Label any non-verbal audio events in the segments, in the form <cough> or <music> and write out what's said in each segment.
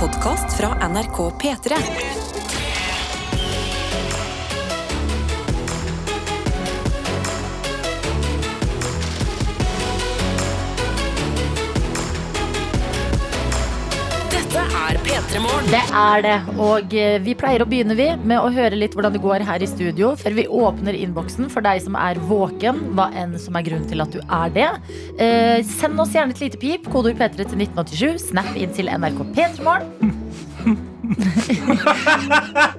podkast fra NRK P3. Det er det. Og eh, vi pleier å begynne vi med å høre litt hvordan det går her i studio, før vi åpner innboksen for deg som er våken, hva enn som er grunnen til at du er det. Eh, send oss gjerne et lite pip, kodeord P3 til 1987, snap inn til NRK P3morgen. <laughs>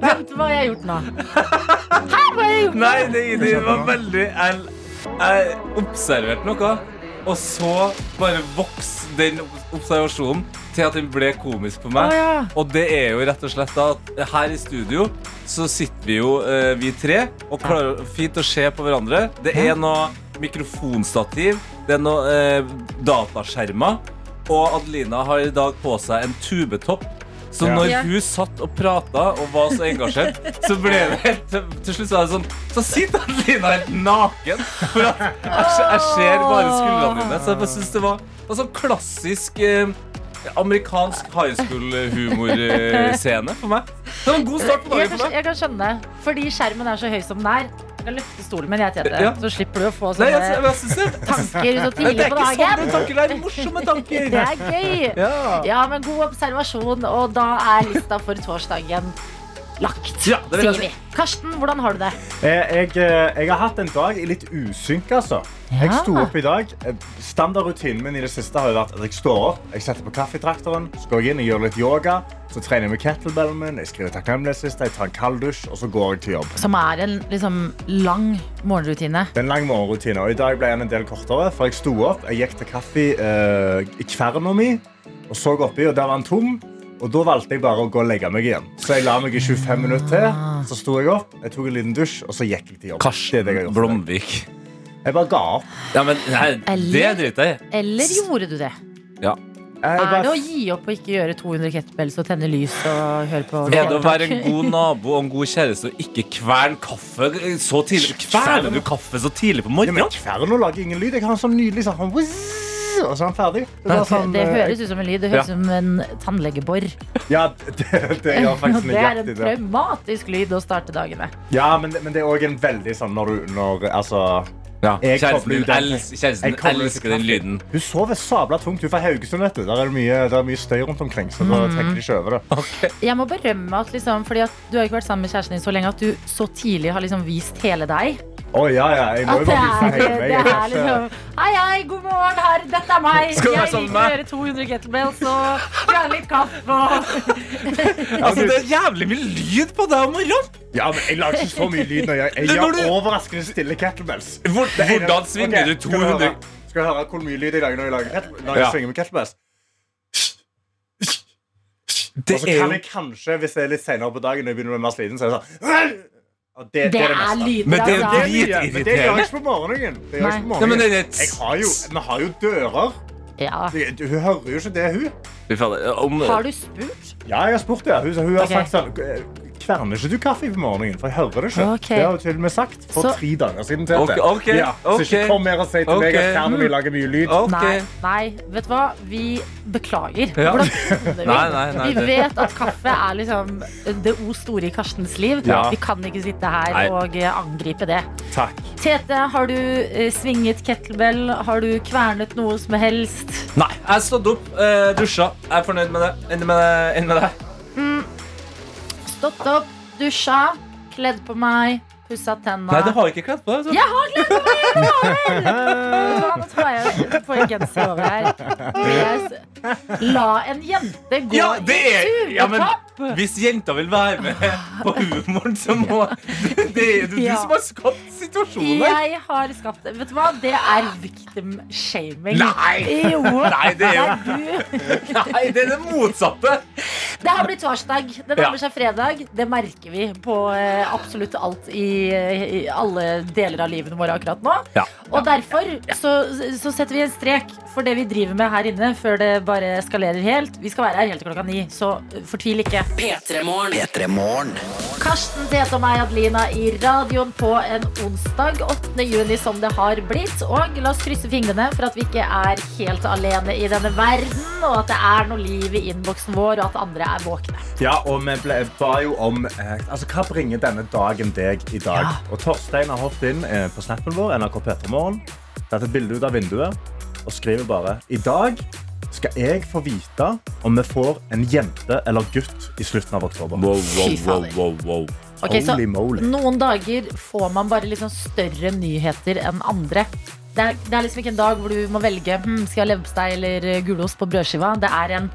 Vent, hva har jeg gjort nå? Hæ, hva har jeg gjort? nå? Nei, det, det var veldig Jeg, jeg observerte noe, og så bare vokste den observasjonen til at den ble komisk på meg. Å, ja. Og det er jo rett og slett da at her i studio så sitter vi jo, eh, vi tre, og klarer fint å se på hverandre. Det er noe mikrofonstativ, det er noe eh, dataskjermer, og Adelina har i dag på seg en tubetopp. Så Ja. når Ja. hun satt og prata og var så engasjert, så ble det <laughs> helt til, slutt så er det sånn Så sitter Adelina helt naken. For at jeg, se- jeg ser bare skuldrene dine. Så jeg bare synes det var, var sånn klassisk eh, amerikansk high school-humorscene for meg. Det var en god start på Jeg dagen kan, for meg. jeg kan skjønne. Fordi skjermen er så høy som den er. Jeg kan løfte stolen min, jeg, Tete. Ja. Så slipper du å få Nei, sånne jeg, jeg synes det. tanker så Det er ikke sånne tanker, det er morsomme tanker. Det er gøy. Ja. Ja, men god observasjon, og da er lista for torsdagen lagt, Ja, det sier vi. Karsten, hvordan har du det? Eh, Jeg, eh, jeg har hatt en dag i litt usynk, altså. Jeg sto opp i dag. Eh, Standardrutinen min i det siste har vært at jeg står opp, jeg setter på kaffetraktoren, så går jeg inn og gjør litt yoga, så trener jeg med kettlebellen min, jeg skriver takknemlighetsliste, jeg tar en kald dusj, og så går jeg til jobb. Som er en liksom lang morgenrutine. Det er en lang morgenrutine, og i dag ble den en del kortere, for jeg sto opp, jeg gikk til kaffe eh, i kverna mi, og så oppi, og der var den tom. Og da valgte jeg bare å gå og legge meg igjen. Så jeg la meg i 25 minutter til. Så sto jeg opp, jeg tok en liten dusj, og så gikk jeg til jobb. Det er det jeg. Blomvik. Jeg bare ga opp. Ja, men nei, det Eller- driter jeg i. Eller gjorde du det? Ja. Jeg Er bare- det å gi opp å ikke gjøre 200 kettlebells og tenne lys og høre på Er det å være en god <laughs> nabo og en god kjæreste og ikke kvern kaffe så tidlig? Kverner du kaffe så tidlig på Ja, men morgenen? og lager ingen lyd. Jeg har en sånn nydelig sånn Og så er han ferdig. Det, var sånn, Det eh, høres ut som en lyd. Det høres ut Ja. som en tannlegebor. Ja, det, det ja, <laughs> Det er en traumatisk lyd å starte dagen med. Ja, men, men det er òg en veldig sånn når du når, Altså Ja, Jeg kjæresten kobler din ut den- els- kjæresten jeg din kobler ut elsker den lyden. Hun sover sabla tungt. Hun er fra Haugesund, vet du. Der er det mye, der er mye støy rundt omkring. Så da tenker de ikke over det. Jeg må berømme at liksom, fordi at du har ikke vært sammen med kjæresten din så lenge at du så tidlig har liksom vist hele deg. Å ja, ja. Jeg må jo det bare vise hele det meg. Er liksom Hei, hei, god morgen, her, dette er meg. Skal Jeg liker å gjøre 200 kettlebells og gjerne litt kaffe <laughs> Altså, det er jævlig mye lyd på deg om morgenen! Ja, men Jeg lager ikke så mye lyd når jeg, jeg gjør overraskende stille kettlebells. Hvor, hvordan svinger okay. du skal 200 Skal du høre hvor mye lyd jeg lager når jeg, lager når jeg Ja. svinger med kettlebells? Det Og så kan jeg kanskje, hvis det er litt senere på dagen, når jeg begynner å bli mer sliten, så er det sånn Og det, Det det er meste. lyder. Men det er Det mye, men det gjør jeg ikke på morgenen. Det gjør jeg ikke på Nei. Nei, men morgenen. det Jeg har jo, vi har jo dører. Ja. Du- Hun hører jo ikke det, hun. Om, Har du spurt? Ja, jeg har spurt det. Hun, hun har okay. sagt sånn Kverner ikke du kaffe på morgenen? For jeg hører det ikke. Okay. Det har hun til og med sagt for Så- tre dager siden. Til okay, okay, ja, så ikke kom her og si til meg at kverner vil lager mye lyd. Nei, nei, vet du hva? Vi beklager. Ja. Hvordan kunne vi? <laughs> Nei, nei, nei, vi vet at kaffe er liksom det o store i Karstens liv. Ja. Vi kan ikke sitte her Nei. og eh, angripe det. Takk. Tete, har du eh, svinget kettlebell? Har du kvernet noe som helst? Nei, jeg har stått opp, eh, dusja. Jeg er fornøyd med det. Enig med, enig med deg. Stått opp, dusja, kledd på meg, pussa tenna. Nei, det har jeg ikke kledd på deg. altså. Jeg har kledd på meg! jeg du <laughs> Nå tar jeg på en genser over her. <laughs> Yes. La en jente gå Ja, det er i ja, men! Hvis jenta vil være med <laughs> på humoren, så må Det, er jo du Ja. som har skapt situasjonen. her. Jeg har skapt det. Vet du hva? Det er victim shaming. Nei! <laughs> Jo. <laughs> Nei, det er jo- Nei, det er det motsatte. Det har blitt torsdag. Det nærmer seg fredag. Det merker vi på eh, absolutt alt i, i alle deler av livene våre akkurat nå. Ja. Og derfor så, så setter vi en strek for det vi driver med her inne, før det bare eskalerer helt. Vi skal være her helt til klokka ni, så uh, fortvil ikke. P3morgen. Karsten Tete og meg, Adelina, i radioen på en onsdag 8. juni som det har blitt. Og la oss krysse fingrene for at vi ikke er helt alene i denne verden, og at det er noe liv i innboksen vår, og at andre er våkne. Ja, og vi ble, ba jo om eh, altså, Hva bringer denne dagen deg i dag? Ja. Og Torstein har hoppet inn eh, på snappen vår, NRK Petermorgen, tatt et bilde ut av vinduet og skriver bare I dag skal jeg få vite om vi får en jente eller gutt i slutten av oktober. Wow, wow, wow, wow, wow. Ok, så Holy moly. Noen dager får man bare sånn større nyheter enn andre. Det er, det er liksom ikke en dag hvor du må velge hm, Skal jeg ha leverpostei eller eh, gulost på brødskiva. Det er en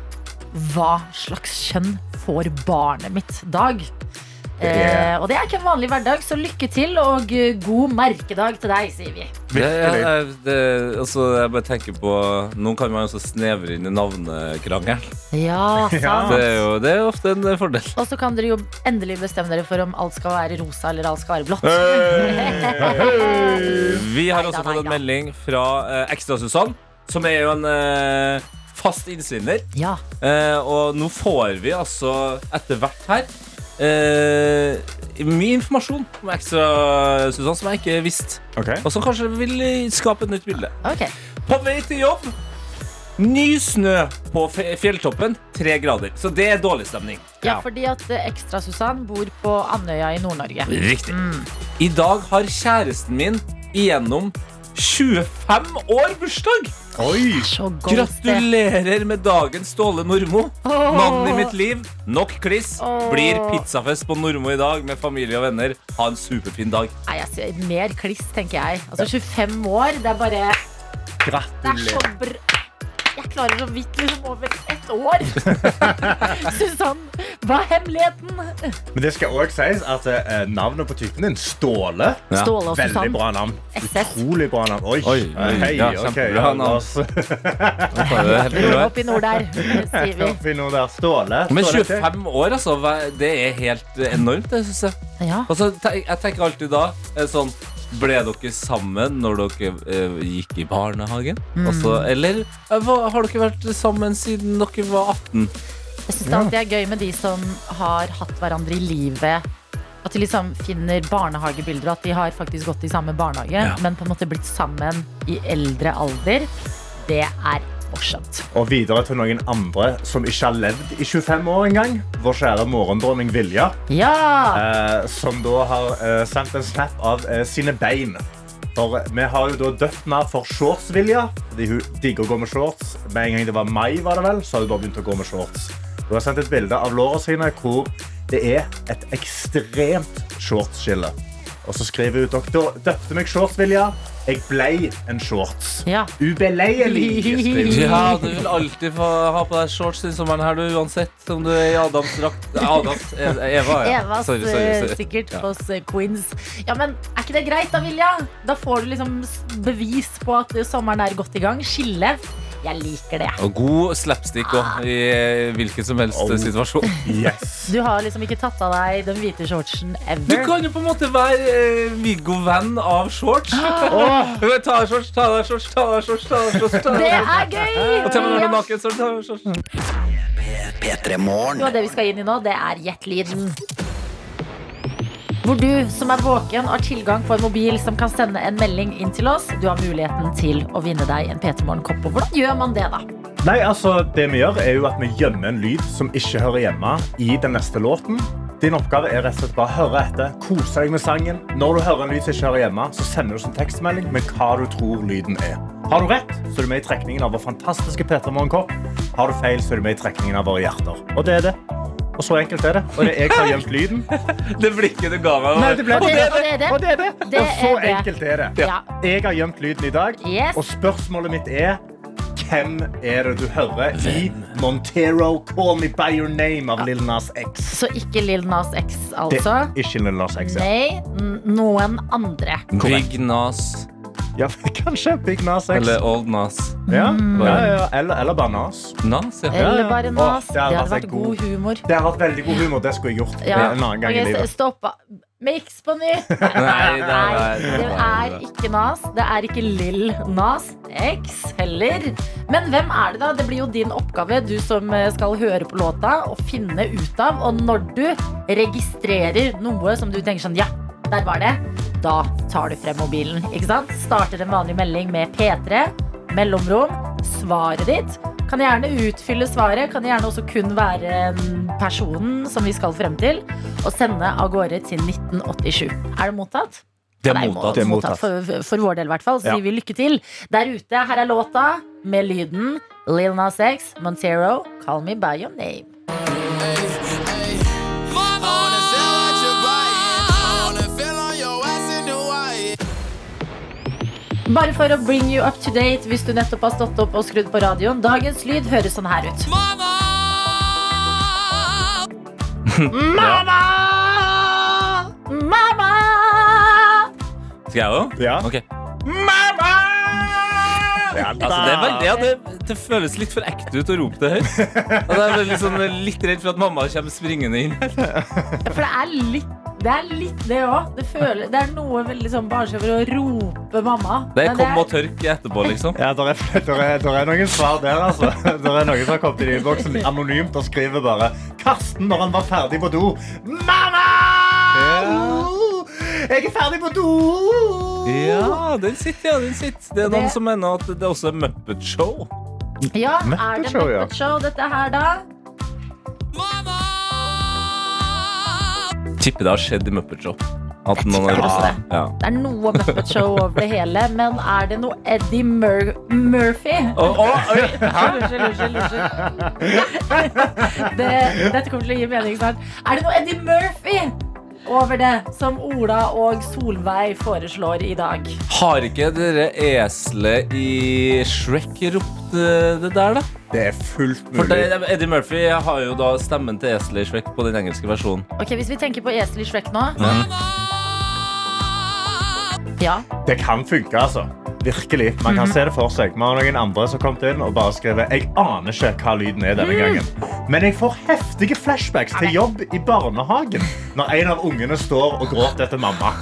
hva slags kjønn får barnet mitt-dag. Det er- Eh, og det er ikke en vanlig hverdag, så lykke til og eh, god merkedag til deg, sier vi. Det, er- det, altså, jeg bare tenker på Nå kan man også snevre inn i navnekrangelen. <laughs> Ja, sant. Det er jo det er ofte en fordel. Og så kan dere jo endelig bestemme dere for om alt skal være rosa eller alt skal være blått. <laughs> Vi har også fått en melding fra eh, Ekstra-Susann, som er jo en eh, fast innsender. Ja. Eh, og nå får vi altså etter hvert her eh, mye informasjon om Ekstra-Susann som jeg ikke visste. Okay. Og som kanskje vil skape et nytt bilde. Ok. På vei til jobb. Ny snø på fe- fjelltoppen. Tre grader. Så det er dårlig stemning. Ja, fordi at eh, Ekstra-Susann bor på Andøya i Nord-Norge. Riktig. I dag har kjæresten min igjennom 25 år bursdag! Oi! Gratulerer med dagen, Ståle Nordmo. Åh. Mannen i mitt liv. Nok kliss. Blir pizzafest på Nordmo i dag med familie og venner. Ha en superfin dag. Nei, altså, mer kliss, tenker jeg. Altså 25 år, det er bare Det er så Gratulerer. Jeg klarer så vidt liksom over ett år. <laughs> Susann, hva er hemmeligheten? Men det skal òg sies at eh, navnet på typen din, Ståle Ja. Ståle og Veldig Susann. bra navn. SS. Utrolig bra navn. Oi. Oi, oi, Hei, ja, ok, kjempebra ja, navn. bra. Opp i nord der, sier vi. Oppi noe der. Ståle. Men Ståle, 25 år, altså. hva- Det er helt enormt, det syns jeg. Ja. Altså, te- jeg tenker alltid da eh, sånn ble dere sammen når dere eh, gikk i barnehagen? Altså, eller eh, hva, har dere vært sammen siden dere var 18? Jeg syns det alltid er gøy med de som har hatt hverandre i livet. At de liksom finner barnehagebilder, og at de har faktisk gått i samme barnehage, Ja. men på en måte blitt sammen i eldre alder. Det er morsomt. Og videre til noen andre som ikke har levd i 25 år engang. Vår kjære morgendronning Vilja, Ja! eh, som da har eh, sendt en snap av eh, sine bein. For eh, vi har jo da døpt navn for Shorts-Vilja, fordi hun digger å gå med shorts. Med en gang det var mai, var det vel, så har hun bare begynt å gå med shorts. Hun har sendt et bilde av låra sine hvor det er et ekstremt shortsskille. Og så skriver hun dere døpte meg Shorts-Vilja. Jeg blei en shorts. ja. Ubeleilig. Ja, du vil alltid få ha på deg shorts i sommeren her, du, uansett om du er i Adams drakt. <laughs> Adams, E- Eva, ja. Evas Sorry, sorry, sorry. sikkert Ja. hos eh, Queens. Ja, men er ikke det greit da, Vilja? Da får du liksom bevis på at sommeren er godt i gang. Skille. Jeg liker det. Og god slapstick òg, i eh, hvilken som helst Oh. situasjon. Yes. Du har liksom ikke tatt av deg den hvite shortsen ever. Du kan jo på en måte være eh, Viggo-venn av shorts. ta av shorts, ta av shorts, ta av shorts. ta av shorts, ta Det er gøy! Og til og med når du er naken, så ta av shorts. Jo, det vi skal inn i nå, det er Gjett-lyden. Hvor du som er våken har tilgang på en mobil som kan sende en melding inn til oss. Du har muligheten til å vinne deg en P3 Morgen-kopp. Hvordan gjør man det, da? Nei, altså, det vi gjør, er jo at vi gjemmer en lyd som ikke hører hjemme i den neste låten. Din oppgave er rett og slett bare å høre etter, kose deg med sangen. Når du hører en lyd som ikke hører hjemme, så sender du som tekstmelding med hva du tror lyden er. Har du rett, så er du med i trekningen av vår fantastiske Peter Morgenkopp. Har du feil, så er du med i trekningen av våre hjerter. Og det er det. Og så enkelt er det. Og det er jeg som har gjemt lyden. <laughs> Det blikket du ga meg. Nei, det ble Og det, og det er det. Og det er det. Det og så er det. enkelt er det. Ja. Jeg har gjemt lyden i dag. Yes. Og spørsmålet mitt er hvem er det du hører i Montero Call Me By Your Name av Lil Nas X? Så ikke Lil Nas X, altså. Det, ikke Lil Nas X, ja. Nei, noen andre. Big Nas. Ja, <laughs> kanskje Big Nas X. Eller Old Nas. ja. Mm. Ja, ja, ja. Eller, eller bare Nas. Nas, ja. Eller bare nas. det hadde vært vært god- humor. Det hadde vært veldig god humor. Det skulle jeg gjort Ja. en annen gang i livet. Stopp. Mix på ny. <laughs> Nei, det Nei, er- det er ikke Nas. Det er ikke Lill Nas X heller. Men hvem er det, da? Det blir jo din oppgave, du som eh, skal høre på låta, å finne ut av. Og når du registrerer noe som du tenker sånn Ja, der var det. Da tar du frem mobilen. Ikke sant? Starter en vanlig melding med P3, mellomrom, svaret ditt. Kan gjerne utfylle svaret. Kan gjerne også kun være personen som vi skal frem til. Og sende av gårde til 1987. Er det mottatt? Det er mottatt. Det er mottatt. For, for vår del, i hvert fall. Så Ja. sier vi lykke til der ute. Her er låta med lyden Lil Nas X, Montero, Call Me By Your Name. Bare for å bring you up to date hvis du nettopp har stått opp og skrudd på radioen. Dagens lyd høres sånn her ut. Mamma! <laughs> Mamma! Skal jeg òg? Ja. Ok. Ja, Altså, det, veldig, ja, det, det føles litt for ekte ut å rope det høyt. Og det er veldig sånn, litt redd for at mamma kommer springende inn. For det er litt det er litt det òg. Det, det er noe veldig sånn barnslig over å rope mamma. Det er Men kom og tørk etterpå, liksom. Ja, der er, der, er, der er noen svar der, altså. Der er noen som har kommet inn i innboksen anonymt og skriver bare Karsten, når han var ferdig på do Mamma! Jeg er ferdig på do! Ja, den sitter, ja. den sitter Det er noen Det- som mener at det også er Muppet Show. Ja, er det Muppet Show, ja. Show dette her, da? Tipper det har skjedd i Muppet Show. At noen har også det. ja. Det er noe Muppet Show over det hele, men er det noe Eddie Mur Murphy? Oh, oh, oi? <laughs> Unnskyld, unnskyld, unnskyld. <laughs> Det, dette kommer til å gi mening snart. Er det noe Eddie Murphy over det som Ola og Solveig foreslår i dag? Har ikke dere eselet i Shrek ropt eh, det der, da? Det er fullt For mulig. det, Eddie Murphy har jo da stemmen til eselet i Shrek på den engelske versjonen. Ok, Hvis vi tenker på eselet i Shrek nå Ja. Ja. Det kan funke, altså. Virkelig. Man kan se det for seg. Vi har noen andre som kommet inn og bare skrevet Jeg aner ikke hva lyden er denne gangen. Men jeg får heftige flashbacks til jobb i barnehagen når en av ungene står og gråter etter mamma.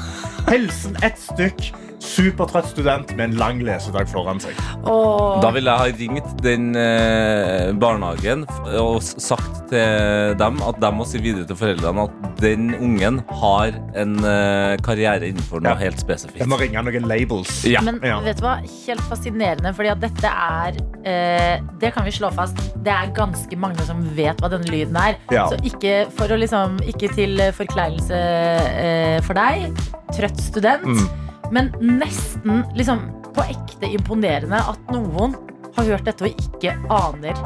Hilsen ett stykk. Supertrøtt student med en lang lesedag foran seg. Åh. Da ville jeg ha ringt den eh, barnehagen og sagt til dem at de må si videre til foreldrene at den ungen har en eh, karriere innenfor noe Ja. helt spesifikt. Jeg må ringe noen labels. Ja. Men Ja. vet du hva? Helt fascinerende, fordi at dette er eh, Det kan vi slå fast. Det er ganske mange som vet hva denne lyden er. Ja. Så ikke, for å liksom, ikke til forkleinelse eh, for deg, trøtt student, Mm. Men nesten liksom på ekte imponerende at noen har hørt dette og ikke aner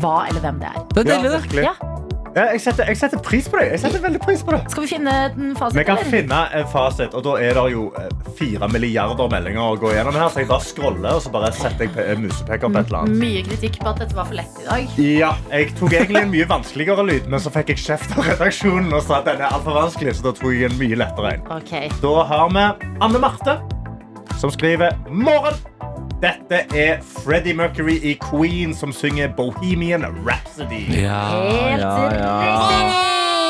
hva eller hvem det er. Det er Ja, deilig, det. virkelig. Ja. Ja, jeg, setter, jeg setter pris på det. Jeg setter veldig pris på det. Skal vi finne en fasit, Vi kan eller? finne en fasit, og da er det jo eh, fire milliarder meldinger å gå gjennom her. Så jeg bare scroller, og så bare setter jeg musepeker på et eller annet. Mye kritikk på at dette var for lett i dag. Ja, jeg tok egentlig en mye vanskeligere lyd, men så fikk jeg kjeft av redaksjonen og sa at den er altfor vanskelig, så da tok jeg en mye lettere en. Okay. Da har vi Anne Marte, som skriver Morgen! Dette er Freddie Mercury i Queen som synger Bohemian Rhapsody. Ja, Helt ja, ja.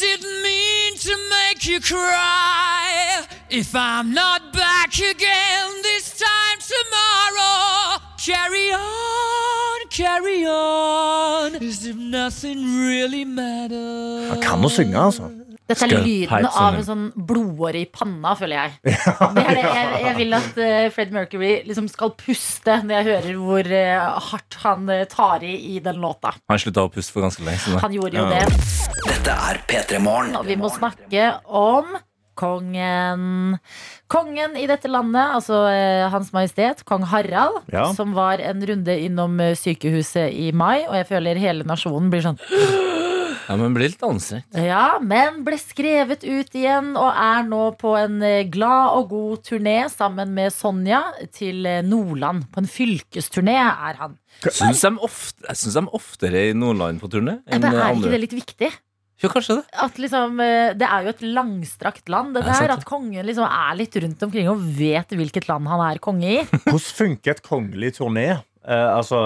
Didn't mean to make you cry. If I'm not back again this time tomorrow, carry on, carry on. As if nothing really matters. Han kan å synge, altså. Dette er lyden av en sånn blodåre i panna, føler jeg. <laughs> Det er det. Jeg, jeg vil at uh, Fred Mercury liksom skal puste når jeg hører hvor eh, hardt han eh, tar i i den låta. Han slutta å puste for ganske lenge siden. Han gjorde jo Ja. det. Dette er P3 Morgen. Og vi må snakke om kongen. Kongen i dette landet, altså eh, Hans Majestet, kong Harald, Ja. som var en runde innom eh, sykehuset i mai, og jeg føler hele nasjonen blir sånn Ja, men blir litt anstrengt. Ja, men ble skrevet ut igjen og er nå på en eh, glad og god turné sammen med Sonja til eh, Nordland. På en fylkesturné er han. Syns de ofte, jeg syns de oftere er i Nordland på turné enn andre? er ikke det litt viktig? Jo, kanskje det. At liksom, eh, det er jo et langstrakt land, det der. At kongen liksom er litt rundt omkring og vet hvilket land han er konge i. Hvordan funker et kongelig turné? Eh, altså,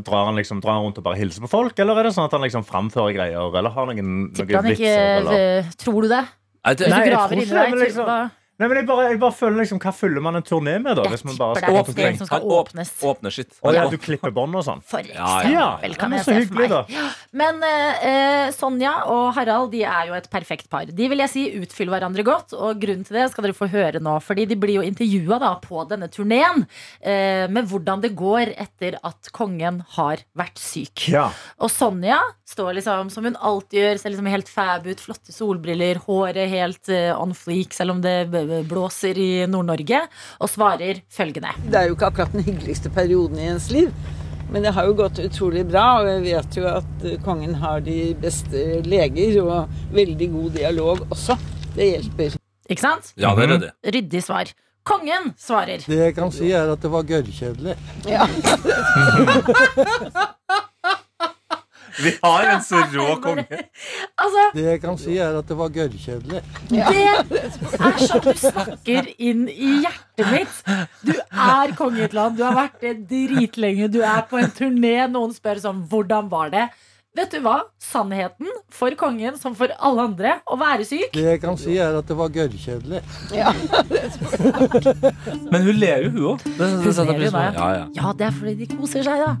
drar han liksom drar han rundt og bare hilser på folk, eller er det sånn at han liksom framfører greier? Eller har noen, noen Tipper han ikke vitser? Eller? eh, Tror du det? Nei, det, Nei, jeg tror ikke det, men liksom- Nei, men jeg bare, jeg bare føler liksom, Hva fyller man en turné med, da? Hvis man bare tipper det er et skal som skal åpnes. Åpne sitt. Og ja, du klipper bånd og sånn? For eksempel, ja. kan Ja, men jeg så se for meg. da. Men eh, eh, Sonja og Harald de er jo et perfekt par. De vil jeg si utfyller hverandre godt. Og grunnen til det skal dere få høre nå. Fordi de blir jo intervjua på denne turneen eh, med hvordan det går etter at kongen har vært syk. Ja. Og Sonja står liksom som hun alltid gjør, ser liksom helt fab ut. Flotte solbriller, håret helt eh, on fleek, selv om det blåser i Nord-Norge. Og svarer følgende. Det er jo ikke akkurat den hyggeligste perioden i ens liv. Men det har jo gått utrolig bra, og jeg vet jo at eh, kongen har de beste leger og veldig god dialog også. Det hjelper. Ikke sant? Ja, det er det. Ryddig svar. Kongen svarer. Det jeg kan si, er at det var gørrkjedelig. <laughs> <laughs> Vi har en så rå konge. Altså, Det jeg kan si, er at det var gørrkjedelig. det er sånn du snakker inn i hjertet mitt. Du er konge i et land, du har vært det dritlenge, du er på en turné, noen spør sånn Hvordan var det? Vet du hva? Sannheten for kongen, som for alle andre, å være syk Det jeg kan si, er at det var gørrkjedelig. Men hun ler jo, hun òg. Hun ler jo, da. Ja, ja. Ja, det er fordi de koser seg, da.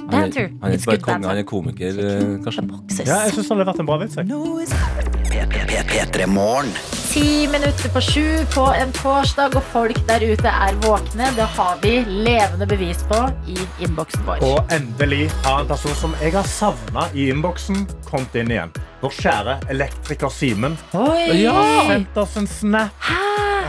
Han er, Banter. han er ikke bare konge, han er komiker, eh, kanskje. Ja, jeg syns det har vært en bra vits. jeg. P3 Morgen. Ti minutter på sju på en torsdag, og folk der ute er våkne. Det har vi levende bevis på i innboksen vår. Og endelig har en person som jeg har savna i innboksen, kommet inn igjen. Vår kjære elektriker Simen Ja, sendt oss en snap. Hæ?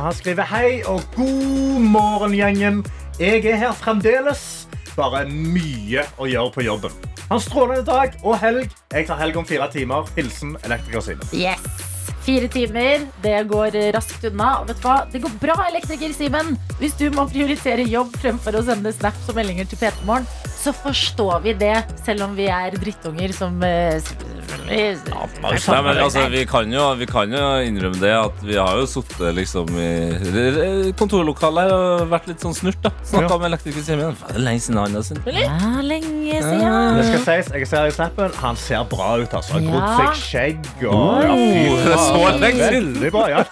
han skriver hei og god morgen, gjengen. Jeg er her fremdeles. Bare mye å gjøre på jobben. Ha en strålende dag og helg. Jeg tar helg om fire timer. Hilsen elektriker Simen. Yes! Fire timer. Det går raskt unna. Og vet du hva? Det går bra, elektriker Simen. Hvis du må prioritere jobb fremfor å sende snaps og meldinger til P3 Morgen, så forstår vi det, selv om vi er drittunger som ja, selvfølgelig Nei, men, altså, vi, kan jo, vi kan jo innrømme det at vi har jo sittet liksom i kontorlokalet og vært litt sånn snurt. da Snakka med elektriker Simen. Det er lenge siden han har sendt melding. Ja, lenge Det skal sies, jeg ser i snappen, Han ser bra ut. altså. Har grodd seg skjegg. Og, ja, er så lenge. Veldig bra, ja.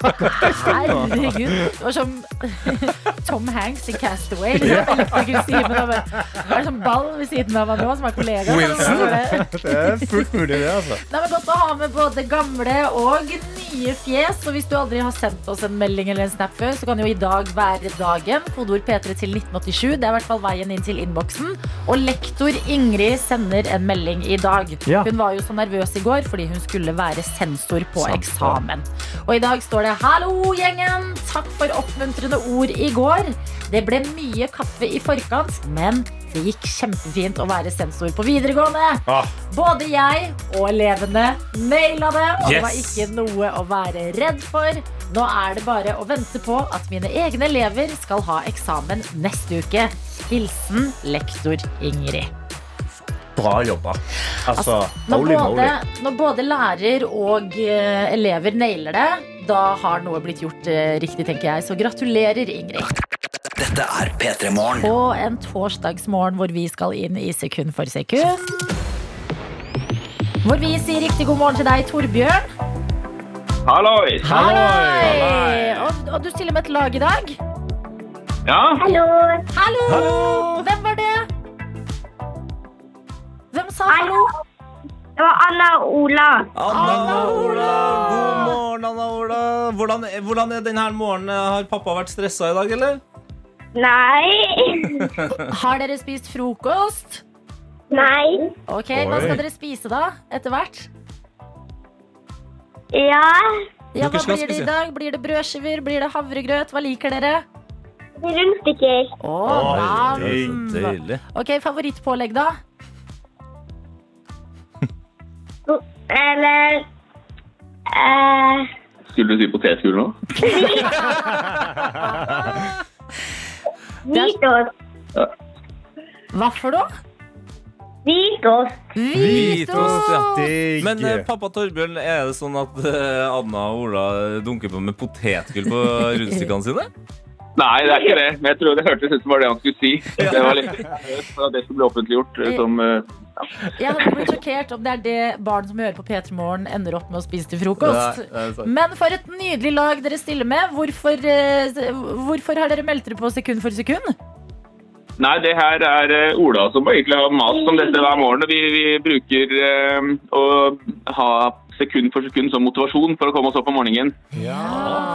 Herregud. Det var som <laughs> Tom Hanks i Castaway. Liksom. Og bare- Det er sånn ball ved siden av han nå, som er kollega. Wilson. Det Det er fullt mulig, det. altså. Nei, men godt å ha med både gamle og nye fjes. Og hvis du aldri har sendt oss en melding eller en snap før, så kan jo i dag være dagen. Kodeord P3 til 1987. Det er i hvert fall veien inn til innboksen. Og lektor Ingrid sender en melding i dag. Hun var jo så nervøs i går fordi hun skulle være sensor på Sant, eksamen. Og i dag står det 'Hallo, gjengen! Takk for oppmuntrende ord i går'. Det ble mye kaffe i forkant, men det gikk kjempefint å være sensor på videregående. Ah, Både jeg og elevene naila det, og det var ikke noe å være redd for. Nå er det bare å vente på at mine egne elever skal ha eksamen neste uke. Hilsen lektor Ingrid. Bra jobba. Altså, Når holy både, moly. når både lærer og uh, elever nailer det, da har noe blitt gjort uh, riktig, tenker jeg. Så gratulerer, Ingrid. Dette er P3 Morgen. På en torsdagsmorgen hvor vi skal inn i sekund for sekund. Hvor vi sier riktig god morgen til deg, Torbjørn. Hallois! Halloi. Og, og du stiller med et lag i dag? Ja, Hallo! Hvem var det? Hvem sa hallo? Det var Anna og Ola. Anna Ola, god morgen, Anna Ola. Hvordan, hvordan er denne morgenen? Har pappa vært stressa i dag, eller? Nei. <laughs> Har dere spist frokost? Nei. Ok, Hva skal dere spise da, etter hvert? Ja. Ja, hva skal blir det i dag? Blir det brødskiver? Blir det havregrøt? Hva liker dere? Rundstykker. Å, er så deilig. Ok, favorittpålegg, da? Eller eh, skulle du si potetgull nå? Hvitost. Hva for noe? Hvitost. Hvitost, ja. Digg. Men eh, pappa Torbjørn, er det sånn at eh, Anna og Ola dunker på med potetgull på <laughs> rundstykkene sine? Nei, det er ikke det. Men jeg tror det hørtes ut som var det han skulle si. Det var litt <laughs> for at det skulle bli offentliggjort. eh, Som, eh, Jeg hadde blitt sjokkert om det er det barn som hører på P3 Morgen, ender opp med å spise til frokost. Nei, er. Men for et nydelig lag dere stiller med. Hvorfor, eh, hvorfor har dere meldt dere på sekund for sekund? Nei, det her er eh, Ola som egentlig har mast om dette hver morgen. og Vi, vi bruker eh, å ha sekund for sekund som motivasjon for å komme oss opp om morgenen. Ja,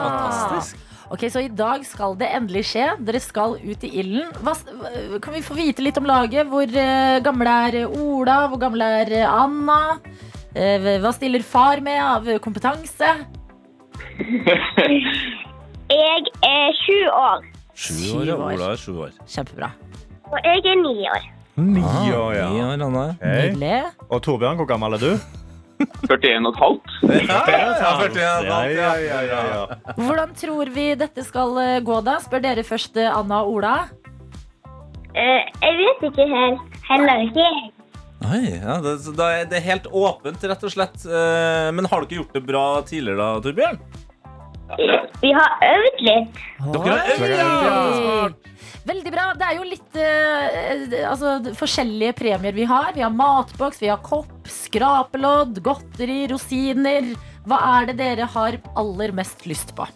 Fantastisk. Ok, Så i dag skal det endelig skje. Dere skal ut i ilden. Kan vi få vite litt om laget? Hvor uh, gamle er Ola? Hvor gamle er eh, Anna? Uh, hva stiller far med av kompetanse? <laughs> Jeg er sju år, Sju år, ja. Ola er sju år. Kjempebra. og jeg er ni år. Ni år, ja. ni år, Anna. Hey. Og Torbjørn, hvor gammel er du? 41 og et halvt. Ja, ja, Ja, ja, ja, ja, ja. Hvordan tror vi dette skal eh, gå, da? Spør dere først eh, Anna og Ola. Eh, jeg vet ikke helt. Heller ikke jeg. Oi, ja, det, er det er helt åpent, rett og slett. Eh, Men har du ikke gjort det bra tidligere, da, Torbjørn? Vi har øvd litt. Dere har øvd, ja. Veldig bra. Det er jo litt eh, altså, forskjellige premier vi har. Vi har matboks, vi har kopp, skrapelodd, godteri, rosiner. Hva er det dere har aller mest lyst på?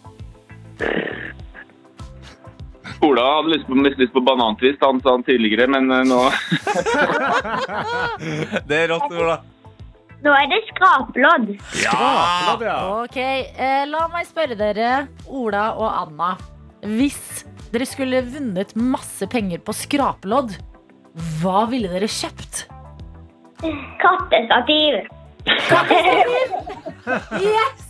Ola hadde lyst på, mest lyst på banantvist, han sa han tidligere, men eh, nå <laughs> Det er rått, Ola. Nå er det skraplodd. Skrapelodd, ja. Ok, eh, La meg spørre dere, Ola og Anna. Hvis dere skulle vunnet masse penger på skrapelodd, hva ville dere kjøpt? Kattestativ. <laughs> Yes!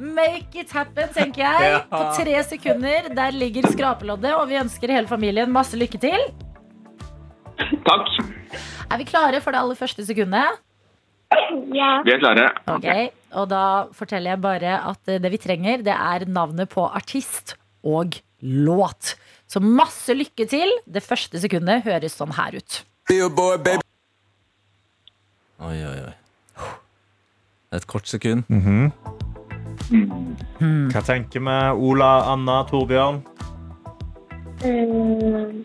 Make it happen, tenker jeg. På tre sekunder. Der ligger skrapeloddet, og vi ønsker hele familien masse lykke til. takk. Er vi klare for det aller første sekundet? <coughs> Ja. Vi er klare. Ok, Og da forteller jeg bare at eh, det vi trenger, det er navnet på artist og låt. Så masse lykke til. Det første sekundet høres sånn her ut. Oi, oi, oi. Et kort sekund. Hva tenker vi? Ola, Anna, Torbjørn? Mm,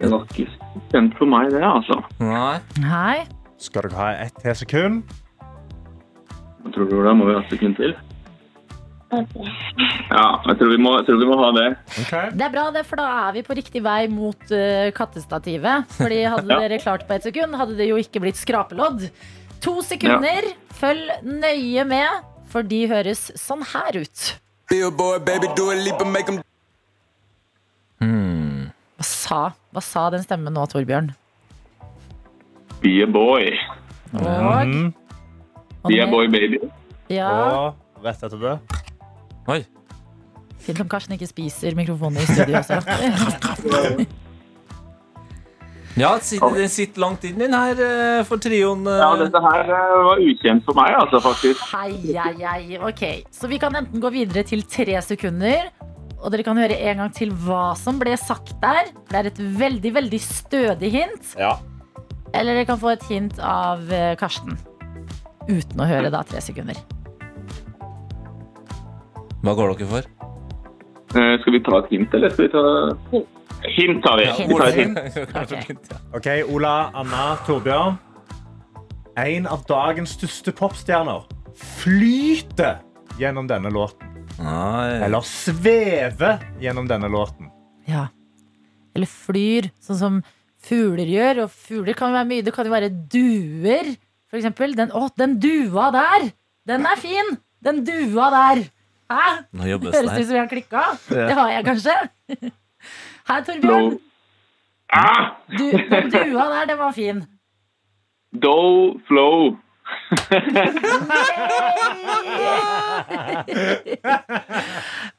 Det var ikke spent for meg, det, altså. Nei. Hei. Skal dere ha ett til sekund? Jeg tror du, det? må vi ha et sekund til? Ja, jeg tror vi må, jeg tror vi må ha det. Okay. Det er bra, det, for da er vi på riktig vei mot uh, kattestativet. Fordi hadde <laughs> Ja. dere klart på ett sekund, hadde det jo ikke blitt skrapelodd. To sekunder. Følg nøye med, for de høres sånn her ut. Hmm. Hva sa, hva sa den stemmen nå, Torbjørn? Be a boy. Og, Mhm. Be a boy, baby. Ja, Og rett etter det Oi. Fint om Karsten ikke spiser mikrofonen i studio også. <laughs> Ja, det sitter, sitter langt inn den her eh, for trioen. eh. Ja, dette her eh, var ukjent for meg, altså, faktisk. Hei, hei, hei. Ok, så vi kan enten gå videre til tre sekunder, og dere kan høre en gang til hva som ble sagt der. Det er et veldig, veldig stødig hint. Ja. Eller dere kan få et hint av eh, Karsten. Uten å høre da tre sekunder. Hva går dere for? Eh, skal vi ta et hint, eller skal vi ta Hint tar vi. Ja, Vi tar et hint. Okay. Ok. Ok, Ola, Anna, Torbjørn. En av dagens største popstjerner flyter gjennom denne låten. Nei. Eller svever gjennom denne låten. Ja. Eller flyr, sånn som fugler gjør. Og fugler kan jo være mye. Det kan jo være duer, for eksempel. Den, å, den dua der! Den er fin! Den dua der. Hæ? Nå jobbes Høres det ut som jeg har klikka. Det har jeg kanskje. <laughs> Hei, Torbjørn. Ah! Du, den dua der, den var fin. Do flow.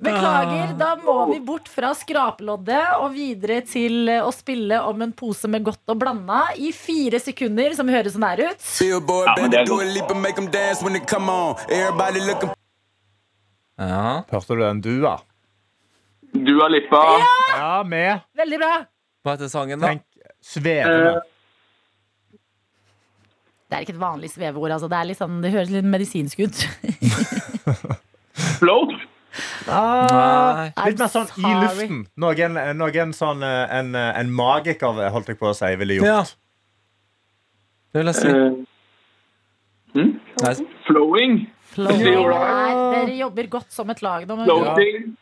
Beklager, da må vi bort fra skrapeloddet og videre til eh, å spille om en pose med godt og blanda i fire sekunder, som høres sånn her ut. Ja, men det er godt. Ja. Hørte du den dua? Dua Lipa. Ja, med. Veldig bra. Hva heter sangen, da? Tenk svevende. Det er ikke et vanlig sveveord. Altså. Det, er litt sånn, det høres litt medisinsk ut. Float? Ah, Litt mer sånn i luften. Noen, noen sånn eh, en, eh, en magiker, holdt jeg på å si, ville gjort. Ja. Det vil jeg si. Uh, hmm? Nei, Flowing? Floating. Nei, dere jobber godt som et lag nå.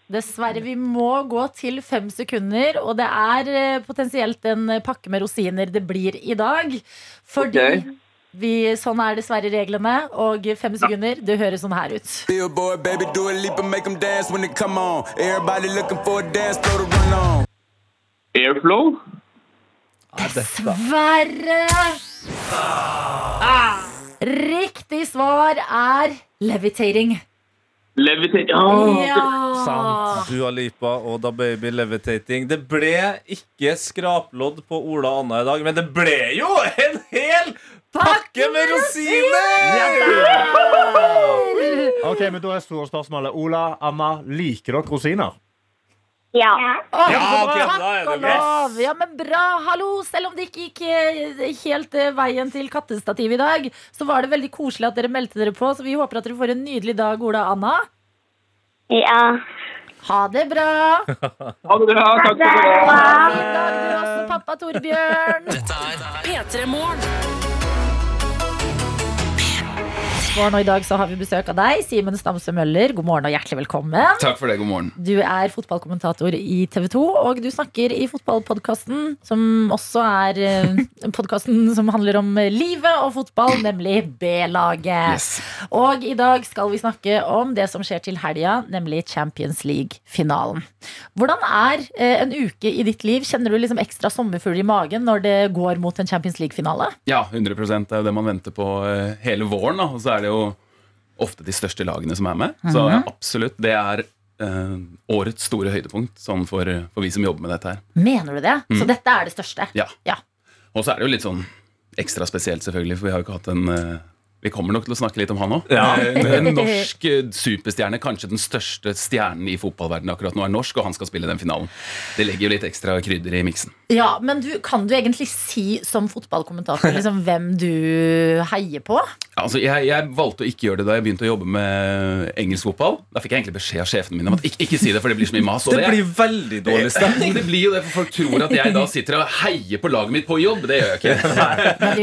Dessverre, vi må gå til fem sekunder, og det er eh, potensielt en eh, pakke med rosiner det blir i dag. Fordi Ok. Vi, sånn er dessverre reglene, og fem sekunder, det høres sånn her ut. Billboard, baby, do a leap and make them dance when they come on. Everybody looking for a dance floor to run on. Airflow? Dessverre! Ah. Riktig svar er levitating. Levitating Oh, Ja! Sant. Dua Lipa og Da Baby Levitating. Det ble ikke skraplodd på Ola og Anna i dag, men det ble jo en hel pakke med rosiner! Ok, men Da er store spørsmålet Ola, Anna, liker dere rosiner? Ja. Oh, Ja, okay, takk da er det og lov. Ja, men bra. Hallo. Selv om det ikke gikk eh, helt eh, veien til kattestativ i dag, så var det veldig koselig at dere meldte dere på. Så vi håper at dere får en nydelig dag, Ola og Anna. Ja. Ha det bra. Ha det bra. Takk for det. Fin dag, du også, pappa Torbjørn. Dette P3 Morgen. Morgen, og I dag så har vi besøk av deg, Simen Stamse Møller. God morgen og hjertelig velkommen. Takk for det, god morgen. Du er fotballkommentator i TV 2, og du snakker i fotballpodkasten, som også er eh, podkasten som handler om livet og fotball, nemlig B-laget. Yes. Og i dag skal vi snakke om det som skjer til helga, nemlig Champions League-finalen. Hvordan er eh, en uke i ditt liv? Kjenner du liksom ekstra sommerfugler i magen når det går mot en Champions League-finale? Ja, 100 Det er jo det man venter på eh, hele våren. Da. Og så er det jo ofte de største lagene som er med. Så ja, absolutt, det er eh, årets store høydepunkt sånn for, for vi som jobber med dette her. Mener du det? Så dette er det største? Ja. Ja. Og så er det jo litt sånn ekstra spesielt, selvfølgelig, for vi har jo ikke hatt en eh, vi kommer nok til å snakke litt om han òg. Ja. <laughs> En norsk eh, superstjerne, kanskje den største stjernen i fotballverdenen akkurat nå, er norsk, og han skal spille den finalen. Det legger jo litt ekstra krydder i miksen. Ja, men du, kan du egentlig si som fotballkommentator liksom, hvem du heier på? Altså, jeg, jeg valgte å ikke gjøre det da jeg begynte å jobbe med engelsk fotball. Da fikk jeg egentlig beskjed av sjefene mine om at ikke, ikke si det, for det blir så mye mas. og Det blir veldig dårlig stemning. <laughs> det blir jo det, for folk tror at jeg da sitter og heier på laget mitt på jobb. Det gjør jeg ikke.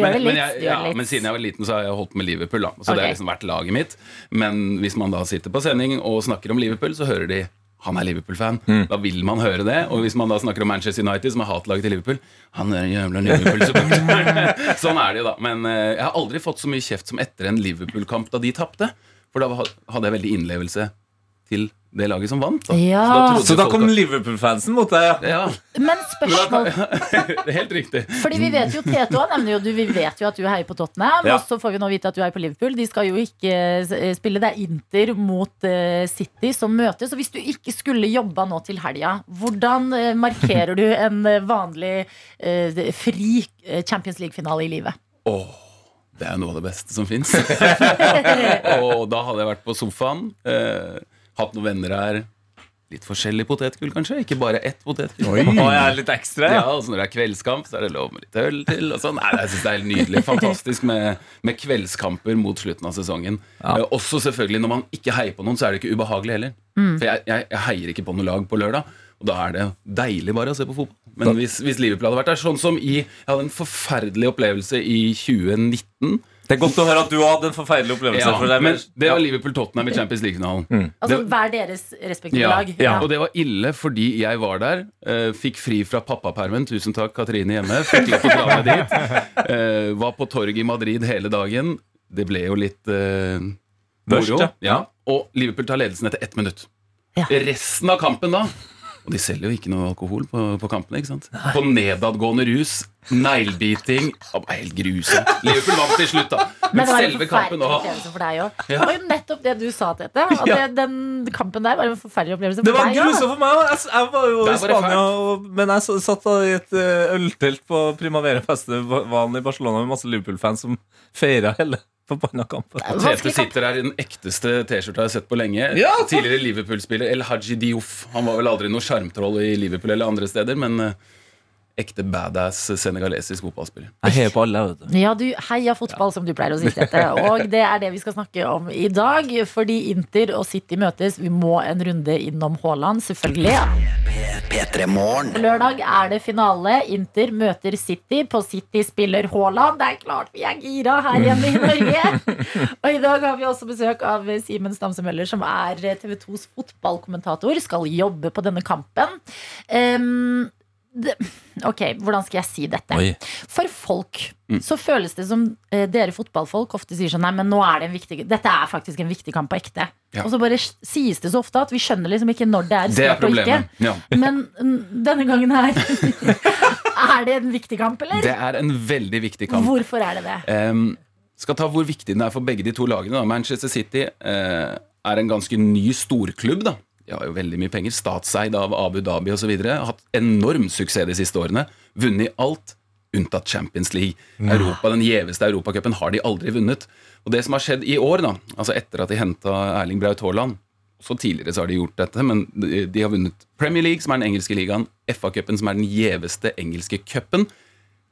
Men du gjør jeg, ja, men siden jeg var liten, så har jeg holdt med Liverpool. Da. Så det har liksom vært laget mitt. Men hvis man da sitter på sending og snakker om Liverpool, så hører de han er Liverpool-fan. Da vil man høre det. Og hvis man da snakker om Manchester United, som er hatlaget til Liverpool Han er en jævla Liverpool-supporter. <laughs> sånn er det jo, da. Men eh, jeg har aldri fått så mye kjeft som etter en Liverpool-kamp da de tapte. For da hadde jeg veldig innlevelse til det laget som vant. Da. Ja. trodde Så da kom Liverpool-fansen mot deg. Ja. Men <laughs> spørsmål <laughs> det er helt riktig. Fordi vi vet jo Tete nevner jo du, Vi vet jo at du heier på Tottenham, Ja. og så får vi nå vite at du heier på Liverpool. De skal jo ikke eh, spille. Det er Inter mot eh, City som møtes. Så hvis du ikke skulle jobba nå til helga, hvordan eh, markerer du en vanlig fri Champions League-finale i livet? Åh, det er noe av det beste som fins. og <laughs> da hadde jeg vært på sofaen, eh, hatt noen venner her. Litt forskjellig potetgull, kanskje. Ikke bare ett potetgull. Og jeg er litt ekstra, Ja, ja. og så Når det er kveldskamp, så er det lov med litt øl til. Og sånn. Nei, jeg synes det er helt nydelig. Fantastisk med, med kveldskamper mot slutten av sesongen. Eh, også selvfølgelig når man ikke heier på noen, så er det ikke ubehagelig heller. For jeg, jeg, jeg heier ikke på noe lag på lørdag. Og da er det deilig bare å se på fotball. Men hvis, hvis Liverpool hadde vært der, sånn som i Jeg hadde en forferdelig opplevelse i 2019. Det er godt å høre at du hadde en forferdelig opplevelse. Ja, for deg, men det var Liverpool-Tottenham i Champions League-finalen. Altså hver deres respektive Ja, lag. ja, og det var ille fordi jeg var der. Uh, fikk fri fra pappapermen. Tusen takk, Katrine hjemme. Fikk lov til å dra med dit. Uh, <laughs> var på torget i Madrid hele dagen. Det ble jo litt uh, moro. ja. Ja. Og Liverpool tar ledelsen etter ett minutt. Ja. Resten av kampen da Og de selger jo ikke noe alkohol på, på kampene. ikke sant? På nedadgående rus. Neglebiting. Helt grusomt. Liverpool vant til slutt, da. Men Men det var en selve kampen forferdelig opplevelse for deg òg. Ja. Det var jo nettopp det du sa, Tete. At Ja. det, den kampen der var en forferdelig opplevelse for deg. Det var grusomt for meg òg. Jeg, jeg var jo i Spania, og, men jeg satt da i et eh, øltelt på Primavera Festivalen i Barcelona med masse Liverpool-fans som feira hele forbanna kampen. Tete sitter her i den ekteste T-skjorta jeg har sett på lenge. Ja. Tidligere Liverpool-spiller El Haji Diouf. Han var vel aldri noe sjarmtroll i Liverpool eller andre steder, men eh, ekte badass senegalesisk fotballspiller. Jeg heier på alle, vet du. Ja, du heia fotball, som du pleier å si, Tete. Og det er det vi skal snakke om i dag. Fordi Inter og City møtes. Vi må en runde innom Haaland, selvfølgelig. P3 På lørdag er det finale. Inter møter City. På City spiller Haaland. Det er klart vi er gira her hjemme i Norge. Og i dag har vi også besøk av Simen Stamse Møller, som er TV 2s fotballkommentator. Skal jobbe på denne kampen. Det, ok, hvordan skal jeg si dette? Oi. For folk så føles det som eh, dere fotballfolk ofte sier sånn Nei, men nå er det en viktig Dette er faktisk en viktig kamp på ekte. Ja. Og så bare sies det så ofte at vi skjønner liksom ikke når det er er og ikke. Ja. <laughs> Men mm, denne gangen her <laughs> Er det en viktig kamp, eller? Det er en veldig viktig kamp. Hvorfor er det det? Um, skal ta hvor viktig den er for begge de to lagene. Da. Manchester City uh, er en ganske ny storklubb. da Jo veldig mye penger. Statseid av Abu Dhabi osv. Hatt enorm suksess de siste årene. Vunnet alt unntatt Champions League. Europa, Den gjeveste europacupen har de aldri vunnet. Og det som har skjedd i år, da altså etter at de henta Erling Braut Haaland så tidligere så har de gjort dette, men de, de har vunnet Premier League, som er den engelske ligaen, FA-cupen, som er den gjeveste engelske cupen.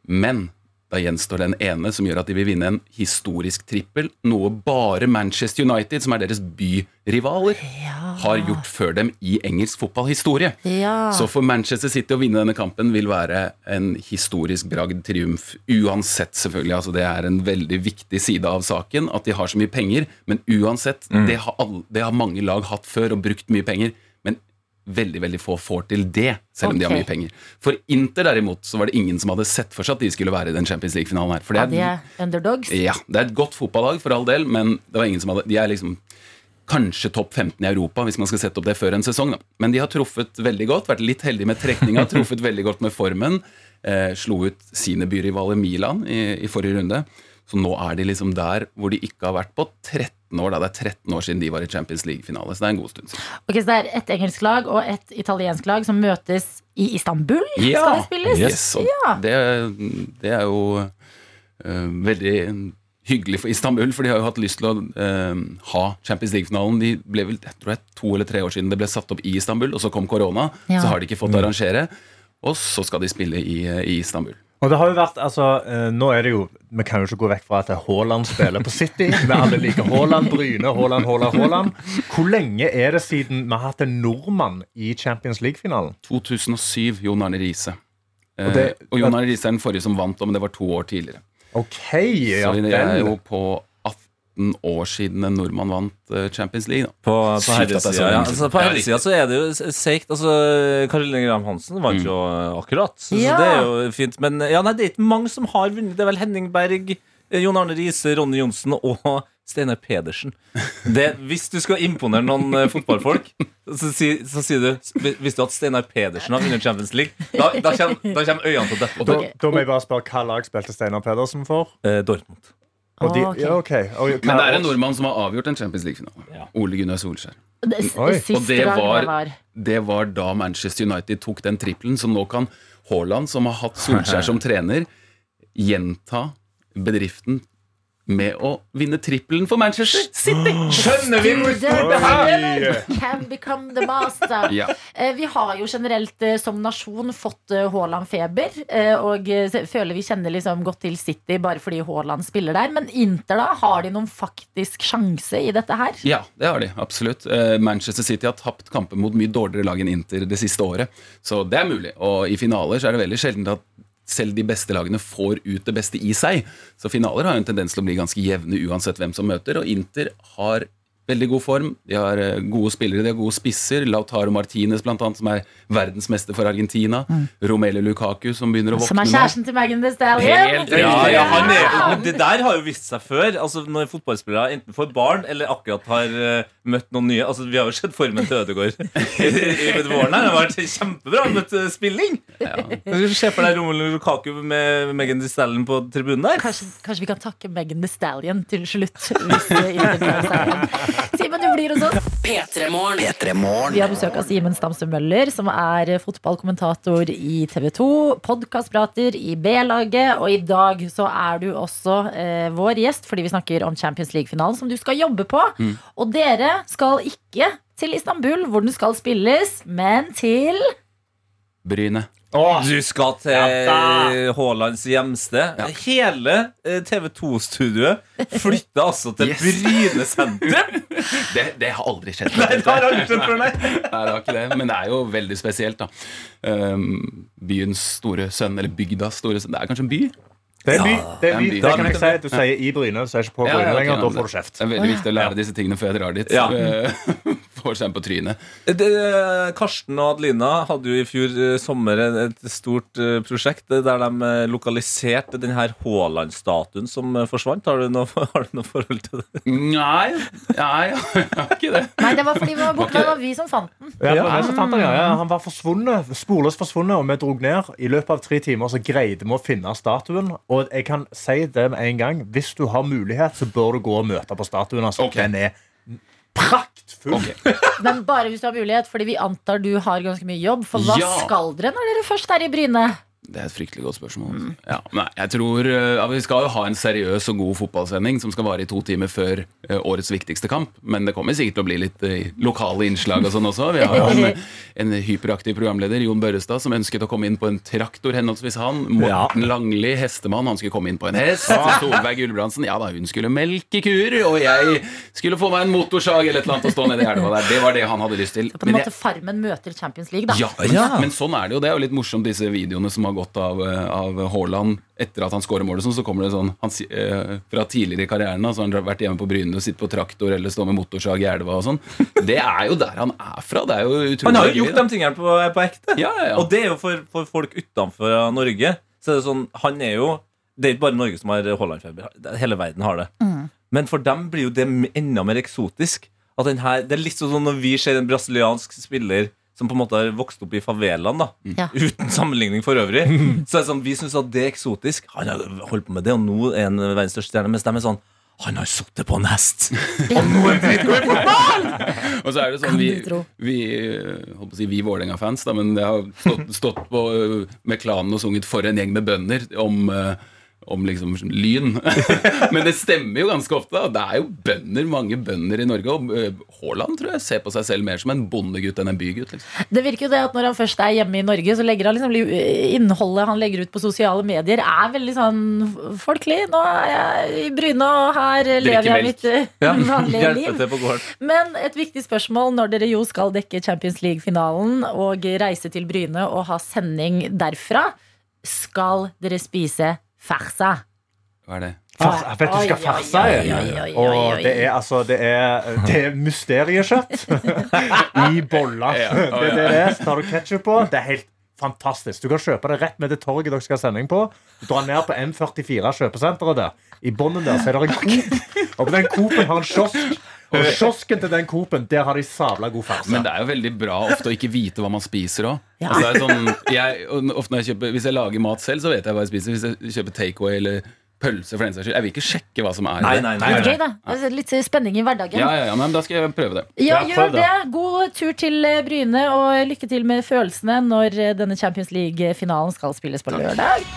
Men da gjenstår den ene som gjør at de vil vinne en historisk trippel, noe bare Manchester United, som er deres byrivaler, har gjort før dem i engelsk fotballhistorie. Ja. Så for Manchester City å vinne denne kampen vil være en historisk bragd triumf. Uansett, selvfølgelig. altså Det er en veldig viktig side av saken at de har så mye penger. Men uansett, det, har alle, det har mange lag hatt før og brukt mye penger. Veldig veldig få får til det, selv om de har mye penger. For Inter derimot, så var det ingen som hadde sett for seg at de skulle være i den Champions League-finalen her. For Ja, det de er, er underdogs. ja, det er et godt fotballag for all del, men det var ingen som hadde De er liksom kanskje topp 15 i Europa, hvis man skal sette opp det før en sesong. Da. Men de har truffet veldig godt, vært litt heldige med trekninga, <laughs> truffet veldig godt med formen. Eh, slo ut sine byrivaler Milan i, i forrige runde. Så nå er de liksom der hvor de ikke har vært på 13 år. Da. Det er 13 år siden de var i Champions League-finale, så det er en god stund siden. Ok, Så det er et engelsk lag og et italiensk lag som møtes i Istanbul? Skal det spilles? Yes, Ja. det, det er jo uh, veldig hyggelig for Istanbul, for de har jo hatt lyst til å eh, ha Champions League-finalen. De ble vel, jeg tror er to eller tre år siden det ble satt opp i Istanbul, og så kom korona. Ja. Så har de ikke fått arrangere, og så skal de spille i, eh, i Istanbul. Og det har jo vært, altså, eh, nå er det jo, Vi kan jo ikke gå vekk fra at Haaland spiller på City. Vi alle liker Haaland, Bryne, Haaland, Haaland, Haaland. Hvor lenge er det siden vi har hatt en nordmann i Champions League-finalen? 2007, Jon Arne Riise. Eh, Og det- og Jon Arne Riise er den forrige som vant, men det var to år tidligere. Ok, ja, så det er jo på 18 år siden en nordmann vant eh, Champions League. Da. På, på er herresida ja. altså, på Ja, herresida så er det jo seigt. Altså, Karoline Graham Hansen vant jo eh, akkurat, så, Ja. så det er jo fint. Men ja, nei, det er ikke mange som har vunnet. Det er vel Henning Berg, eh, Jon Arne Riise, Ronny Johnsen og <laughs> Steinar Pedersen. Det, hvis du skal imponere noen eh, fotballfolk, så, si, så sier du Hvis Visste du at Steinar Pedersen har vunnet Champions League? Da, da, kommer, da kommer øynene til å dette. Da, da må jeg bare spørre hva lag spilte Steinar Pedersen for? Eh, Dortmund. Og de, Ok. ja, okay. Og, Men det er en nordmann som har avgjort en Champions League-finale. Ole Gunnar Solskjær. Det- Og det var, det var det var da Manchester United tok den trippelen, så nå kan Haaland, som har hatt Solskjær <laughs> som trener, gjenta bedriften med å vinne trippelen for Manchester City. Skjønner vi hvor det her er? Can become the master. Ja. Eh, Vi har jo generelt eh, som nasjon fått eh, Haaland-feber. Og føler vi kjenner liksom godt til City bare fordi Haaland spiller der. Men Inter, da? Har de noen faktisk sjanse i dette her? Ja, det har de. Absolutt. Manchester City har tapt kamper mot mye dårligere lag enn Inter det siste året. Så det er mulig. Og i finaler så er det veldig sjelden at selv de beste lagene får ut det beste i seg. Så finaler har jo en tendens til å bli ganske jevne uansett hvem som møter. Og Inter har veldig god form. De har eh, gode spillere, de har gode spisser. Lautaro Martinez, blant annet, som er verdensmester for Argentina. Romelu Lukaku, som begynner å Mm. Som våkne er nå. kjæresten til Megan Thee Stallion? Ja, ja, han er, men det der har jo vist seg før. Altså Når fotballspillere enten får barn eller akkurat har uh, møtt noen nye. Altså Vi har jo sett formen til Ødegaard i, i, i våren. her Det har vært kjempebra med eh, spilling. Du Se for deg Romelu Lukaku med Megan Thee Stallion på tribunen der. Kanskje, kanskje vi kan takke Megan Thee Stallion til slutt. Hvis eh, Inter <laughs> Simen, du blir hos oss. P3 Morgen. P3 Morgen. Vi har besøk av Simen Stamse Møller, som er fotballkommentator i TV 2. Podkastprater i B-laget. Og i dag så er du også eh, vår gjest fordi vi snakker om Champions League-finalen, som du skal jobbe på. Og dere skal ikke til Istanbul, hvor den skal spilles, men til Bryne. Du skal til Ja Haalands hjemsted. Hele eh, TV 2-studioet flytter altså til Yes. Bryne sentrum! <laughs> Det, det har aldri skjedd. Nei, det har aldri skjedd før, nei. Nei, det har ikke det, men det er jo veldig spesielt, da. Um, byens store sønn, eller bygdas store sønn Det er kanskje en by? Det er by. Det, er by. by. det kan jeg si. Du sier i Bryne, så er ikke på Bryne lenger. Da får du kjeft. Det er veldig viktig å lære disse tingene før jeg drar dit. Ja. <laughs> Eh, Får seg en på trynet. Det, Karsten og Adelina hadde jo i fjor eh, sommer et stort eh, prosjekt eh, der de eh, lokaliserte den her Haaland-statuen som eh, forsvant. Har du noe, <laughs> har du noe forhold til det? Nei, nei, jeg har ikke det. Nei, det var fordi vi var borte. Det var vi som fant den. Ja, det var vi som fant han, ja. Ja, han var forsvunnet, sporløst forsvunnet, og vi drog ned. I løpet av tre timer så greide vi å finne statuen. Og jeg kan si det med en gang. Hvis du har mulighet, så bør du gå og møte på statuen. Altså. Okay. Den er praktfull. <laughs> Men bare hvis du har mulighet, fordi vi antar du har ganske mye jobb. For hva Ja. skal dere når dere først er i Bryne? Det er et fryktelig godt spørsmål. Ja, nei, jeg tror uh, ja, Vi skal jo ha en seriøs og god fotballsending som skal vare i to timer før uh, årets viktigste kamp. Men det kommer sikkert til å bli litt uh, lokale innslag og sånn også. Vi har jo en, <laughs> en hyperaktiv programleder, Jon Børrestad, som ønsket å komme inn på en traktor, henholdsvis han. Morten Langli, hestemann, han skulle komme inn på en hest. Solveig Gulbrandsen, ja da, hun skulle melke kuer. Og jeg skulle få meg en motorsag eller et eller annet å stå nedi i elva der. Det var det han hadde lyst til. På en måte jeg- Farmen møter Champions League, da. ja, men, men sånn er det jo. Det er jo litt morsomt, disse videoene som har gått av, eh, av Haaland etter at han skårer målet. Så kommer det sånn han, eh, Fra tidligere i karrieren da, han har han vært hjemme på Bryne og sittet på traktor eller stå med motorsag i elva og sånn. Det er jo der han er fra. Det er jo utrolig Han har jo gjort de tingene på, på ekte. Ja, ja, ja. Og det er jo for, for folk utenfor Norge. Så er det sånn, han er jo Det er ikke bare Norge som har Haaland-feber. Hele verden har det. Men for dem blir jo det enda mer eksotisk. At den her, det er litt sånn når vi ser en brasiliansk spiller som på en måte har vokst opp i favelaen, da Ja. uten sammenligning for øvrig. <laughs> Så sånn, Vi syns at det er eksotisk. Han har holdt på med det, og nå er han verdens største stjerne. Mens de er sånn Han har sittet på en hest! <laughs> Og nå er han dritgod i fotball! Og så er det sånn, vi, vi, eh, holdt på å si vi Vålerenga-fans, da, men jeg har stått, stått på, eh, med klanen og sunget for en gjeng med bønder om, eh, om liksom lyn. <laughs> men det stemmer jo ganske ofte. Da. Det er jo bønder, mange bønder i Norge. Og eh, Haaland tror jeg ser på seg selv mer som en bondegutt enn en bygutt. Liksom. Det virker jo det at Når han først er hjemme i Norge, så legger han liksom innholdet han legger ut på sosiale medier, er veldig sånn folkelig. Nå er jeg i Bryne, og her lever jeg mitt eh, <laughs> vanlige liv. Men et viktig spørsmål når dere jo skal dekke Champions League-finalen og reise til Bryne og ha sending derfra, skal dere spise farsa? Hva er det? Fars, vet du skal er? oi, Og det er altså Det er, det er mysteriekjøtt <laughs> i boller. Det er det det er. Så tar du ketsjup på. Det er helt fantastisk. Du kan kjøpe det rett med det torget dere skal ha sending på. Du drar ned på M44 kjøpesenteret der. I bunnen der så er det en Coop. <laughs> Og på den Coopen har en kiosk. Og kiosken til den Coopen, der har de sabla god farse. Men det er jo veldig bra ofte å ikke vite hva man spiser òg. Ja. Altså, sånn, hvis jeg lager mat selv, så vet jeg hva jeg spiser. Hvis jeg kjøper takeaway eller pølse, for den saks skyld. Jeg vil ikke sjekke hva som er nei, Nei, det. nei, nei. Litt gøy, da. Litt spenning i hverdagen. Ja, ja, ja, men Da skal jeg prøve det. Ja, Ja, gjør det. det. God tur til eh, Bryne, og lykke til med følelsene når eh, denne Champions League-finalen skal spilles på lørdag.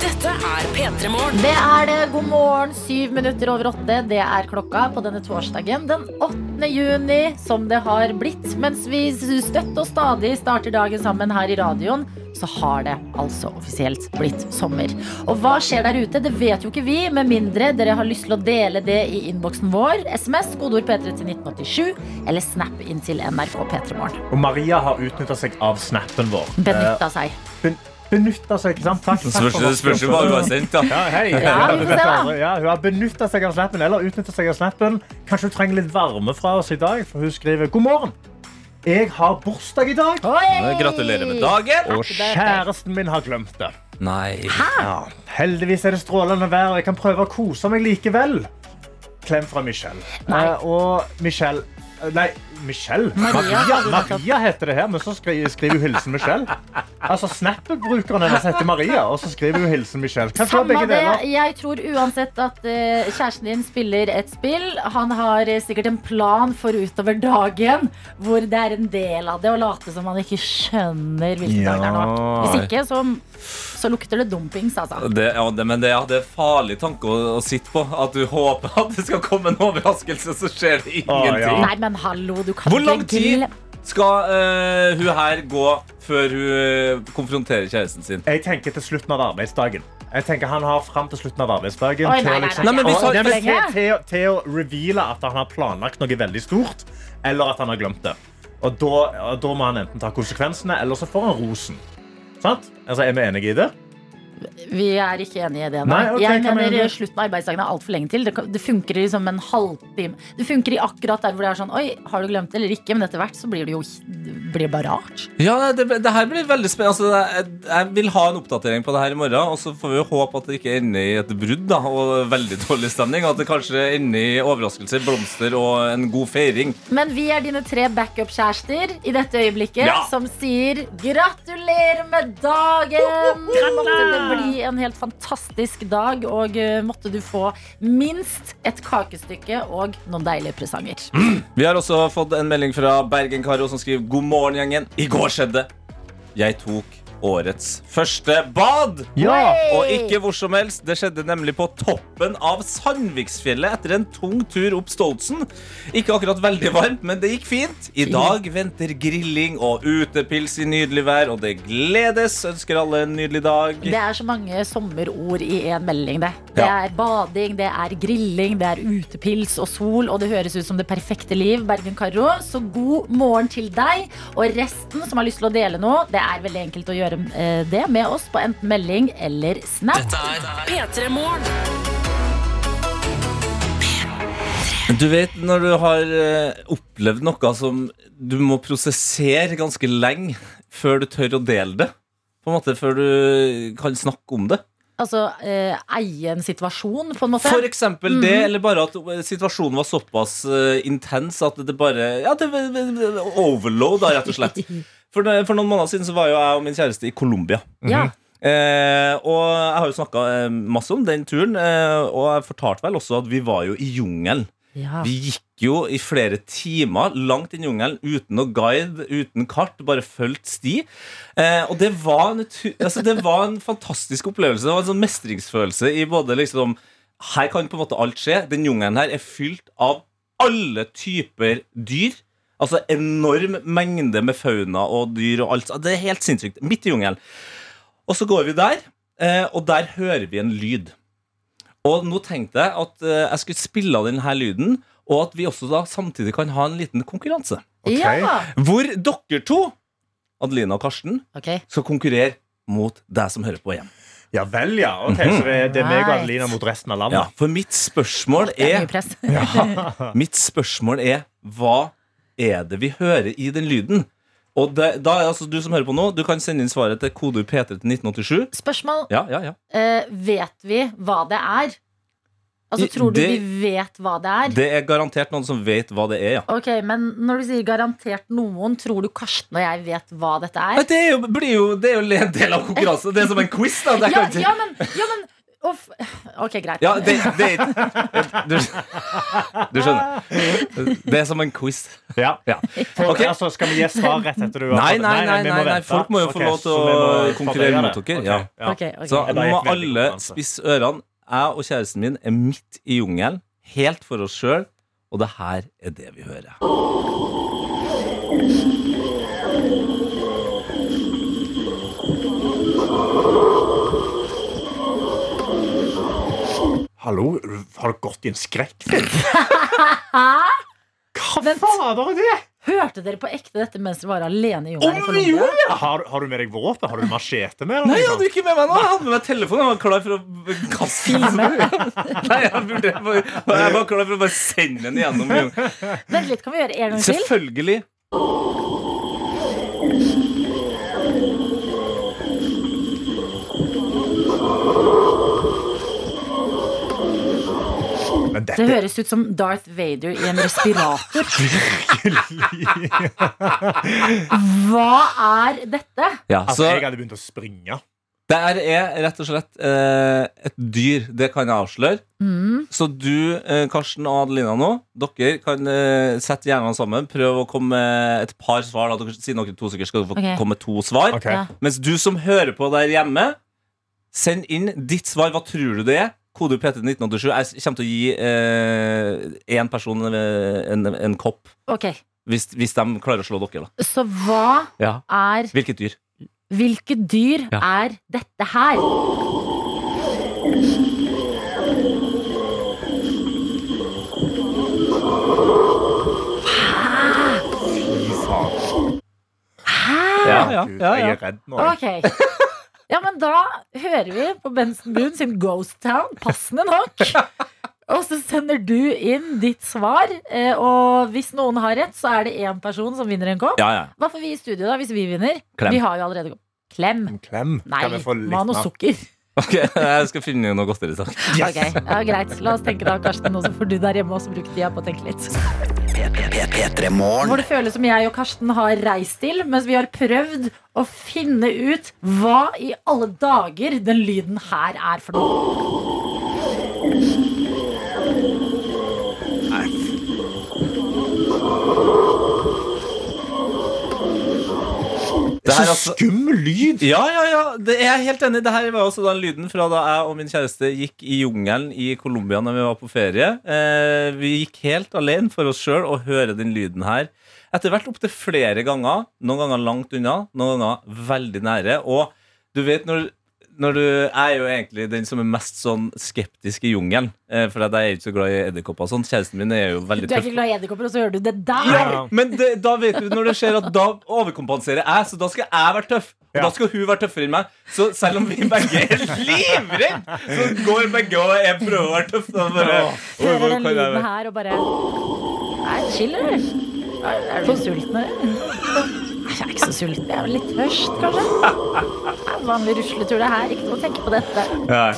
Dette er P3 Morgen. Det er det. God morgen, syv minutter over åtte. Det er klokka på denne torsdagen den 8. juni, som det har blitt. Mens vi støtt og stadig starter dagen sammen her i radioen, så har det altså offisielt blitt sommer. Og hva skjer der ute? Det vet jo ikke vi, med mindre dere har lyst til å dele det i innboksen vår. SMS, kodeord P3 til 1987, eller snap inn til NRK P3morgen. Og Maria har utnytta seg av snappen vår. Benytta seg. Eh, ben- Benytta seg, ikke sant? Takk, takk det spørs jo hva hun har sendt, da. Ja, hei. Ja, hun har benytta seg av snappen eller utnyttet seg av snappen. Kanskje hun trenger litt varme fra oss i dag, for hun skriver God morgen. Jeg har bursdag i dag, Oi! Gratulerer med dagen. og kjæresten min har glemt det. Nei. Ja, heldigvis er det strålende vær, og jeg kan prøve å kose meg likevel. Klem fra Michelle. Nei. Eh, og Michelle eh, Nei, Michelle? Maria, Maria, sagt. Maria heter det her, men så skri, skriver hun hilsen Michelle. Altså, Snap-brukeren hennes heter Maria, og så skriver hun hilsen Michelle. Kanskje Samme begge det. Jeg tror uansett at uh, kjæresten din spiller et spill. Han har eh, sikkert en plan for utover dagen hvor det er en del av det å late som han ikke skjønner hvilken dag det er nå. Hvis ikke, så, så lukter det dumpings, altså. Det, ja, det, men det, ja, det er farlig tanke å, å sitte på. At du håper at det skal komme en overraskelse, så skjer det ingenting. ja. Nei, men hallo, du kan Hvor lang tid? skal uh, hun her gå før hun eh, konfronterer kjæresten sin? Jeg tenker til slutten av arbeidsdagen. Jeg tenker Han har fram til slutten av arbeidsdagen Oi, nei, nei, liksom, nei, nei. Nei, men til, til, til å reveale at han har planlagt noe veldig stort, eller at han har glemt det. Og da, og da må han enten ta konsekvensene, eller så får han rosen. Sant? Altså, Er vi enige i det? Vi er ikke enige i det. Nei, okay, jeg mener jeg slutten av arbeidsdagen er altfor lenge til. Det, det funker liksom en halvtime. Det funker i akkurat der hvor det er sånn Oi, har du glemt det eller ikke? Men etter hvert så blir det jo det blir bare rart. Ja, det, det her blir veldig spennende. Altså, jeg, jeg vil ha en oppdatering på det her i morgen. Og så får vi jo håpe at det ikke ender i et brudd da, og veldig dårlig stemning. At det kanskje ender i overraskelser, blomster og en god feiring. Men vi er dine tre backup-kjærester i dette øyeblikket Ja. som sier gratulerer med dagen! Det bli en helt fantastisk dag, og eh, måtte du få minst et kakestykke og noen deilige presanger. Vi har også fått en melding fra Bergen-Karo som skriver God morgen, gjengen. I går skjedde. Jeg tok årets første bad. Ja. Og ikke hvor som helst. Det skjedde nemlig på toppen av Sandviksfjellet etter en tung tur opp Stoltsen. Ikke akkurat veldig varmt, men det gikk fint. I dag venter grilling og utepils i nydelig vær, og det gledes. Ønsker alle en nydelig dag. Det er så mange sommerord i én melding. Det Det Ja. er bading, det er grilling, det er utepils og sol, og det høres ut som det perfekte liv. Bergen Karro, så god morgen til deg. Og resten som har lyst til å dele noe, det er veldig enkelt å gjøre eh, det med oss på enten melding eller snap. P3 Morgen. Du vet når du har eh, opplevd noe som du må prosessere ganske lenge før du tør å dele det. På en måte Før du kan snakke om det. Altså eh, eie en situasjon, på en måte. For eksempel det, eller bare at situasjonen var såpass uh, intens at det bare Ja, det var overload, da, rett og slett. <laughs> For, for noen måneder siden så var jo jeg og min kjæreste i Colombia. Ja. Eh, og jeg har jo snakka eh, masse om den turen, eh, og jeg fortalte vel også at vi var jo i jungelen. Ja. Vi gikk jo i flere timer langt inn i jungelen uten noe guide, uten kart, bare fulgt sti. Eh, og det var, en, altså, det var en fantastisk opplevelse. Det var en sånn mestringsfølelse i både liksom Her kan på en måte alt skje. Den jungelen her er fylt av alle typer dyr. Altså enorm mengde med fauna og dyr og alt. Det er helt sinnssykt. Midt i jungelen. Og så går vi der, eh, og der hører vi en lyd. Og nå tenkte jeg at eh, jeg skulle spille av denne lyden, og at vi også da samtidig kan ha en liten konkurranse. Ja. Hvor dere to, Adelina og Karsten, okay. skal konkurrere mot deg som hører på hjem. Ja vel, ja. Ok, Så det, det er meg og Adelina mot resten av landet. Ja, for mitt spørsmål er er ja. <laughs> Mitt spørsmål er Hva er det vi hører i den lyden? Og det, da altså du som hører på nå, du kan sende inn svaret til kodeord P3 til 1987. Spørsmål. Ja, ja, ja. Eh, vet vi hva det er? Altså, tror du det- vi vet hva det er? Det er garantert noen som vet hva det er, ja. Ok, Men når du sier garantert noen, tror du Karsten og jeg vet hva dette er? Det er jo, blir jo, det er jo en del av konkurransen. Det er som en quiz. da Ja, ja, men, ja, men uff. <sighs> Ok, greit. Ja, det, det du, du skjønner. Det er som en quiz. Ja. Ja. For, okay. altså, skal vi gi svar rett etter du har Nei, nei, nei, nei, nei, folk må jo få okay, lov til å konkurrere mot dere. Ja. Okay, Ok, ok. Så nå må alle spisse ørene. Jeg og kjæresten min er midt i jungelen, helt for oss sjøl, og det her er det vi hører. Hallo, har du gått i en skrekkfilm? <laughs> Hva Vent. fader er det? Hørte dere på ekte dette mens dere var alene i jungelen? Har, har du med deg våpen? Har du machete med? Nei, jeg hadde ikke med meg noe. Jeg hadde med meg telefonen. Jeg var klar for å kaste den. Nei, jeg, burde, jeg var klar for å bare sende den gjennom jungelen. Vent litt, kan vi gjøre en gang til? Selvfølgelig. Men Det høres ut som Darth Vader i en respirator. <laughs> Hva er dette? Ja, Altså, så jeg hadde begynt å springe. det er rett og slett eh, et dyr. Det kan jeg avsløre. Mm. Så du, eh, Karsten og Adelina nå, dere kan eh, sette hjernene sammen. Prøv å komme med et par svar. Da. Dere, siden dere to sikkert skal få okay. komme med to svar. Okay. Ja. Mens du som hører på der hjemme, send inn ditt svar. Hva tror du det er? Kode PT1987. Jeg kommer til å gi én person en, en, en kopp Okay. Hvis, hvis de klarer å slå dere, da. Så hva Ja. er Hvilket dyr? Hvilket dyr Ja. er dette her? Hæ? Hæ? Ja, ja, ja, ja, Jeg er redd nå. jeg. Ja, men da hører vi på Benson Boone sin Ghost Town, passende nok. Og så sender du inn ditt svar, eh, og hvis noen har rett, så er det én person som vinner en kopp. Ja, ja. Hva får vi i studio da, hvis vi vinner? Klem. Vi har jo allerede kopp. Klem. Klem. Nei, Kan vi få litt noe sukker. Ok, jeg skal finne noe godteri. Takk. Ok, ja, Greit. La oss tenke da, Karsten, og så får du der hjemme også bruke tida på å tenke litt. P3 Hvor det føles som jeg og Karsten har reist til, mens vi har prøvd å finne ut hva i alle dager den lyden her er for noe. Det her er Så altså- skummel lyd! Ja, ja, ja, det er jeg helt enig. Det her var også den lyden fra da jeg og min kjæreste gikk i jungelen i Colombia når vi var på ferie. Eh, vi gikk helt alene for oss sjøl og høre den lyden her. Etter hvert opptil flere ganger. Noen ganger langt unna, noen ganger veldig nære. Og du vet når når du er jo egentlig den som er mest sånn skeptisk i jungelen. Eh, for at jeg er ikke så glad i edderkopper og sånn. Kjæresten min er jo veldig tøff. Du er ikke glad i edderkopper, og så hører du det der! Ja, men det, da vet du når det skjer at da overkompenserer jeg, så da skal jeg være tøff. Og Ja. da skal hun være tøffere enn meg. Så selv om vi begge er livredde, så går begge og jeg prøver å være tøff. Da bare, «Oi, Hører den lyden her og bare Nei, chill, eller? Er er du sulten, eller? Jeg er ikke så sulten. Jeg er vel litt tørst, kanskje. Vanlig rusletur, det her. Ikke noe å tenke på dette.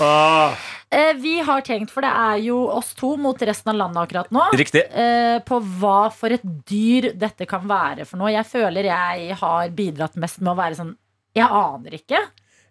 Ah, Eh, Vi har tenkt, for det er jo oss to mot resten av landet akkurat nå. Riktig. eh, På hva for et dyr dette kan være for noe. Jeg føler jeg har bidratt mest med å være sånn Jeg aner ikke.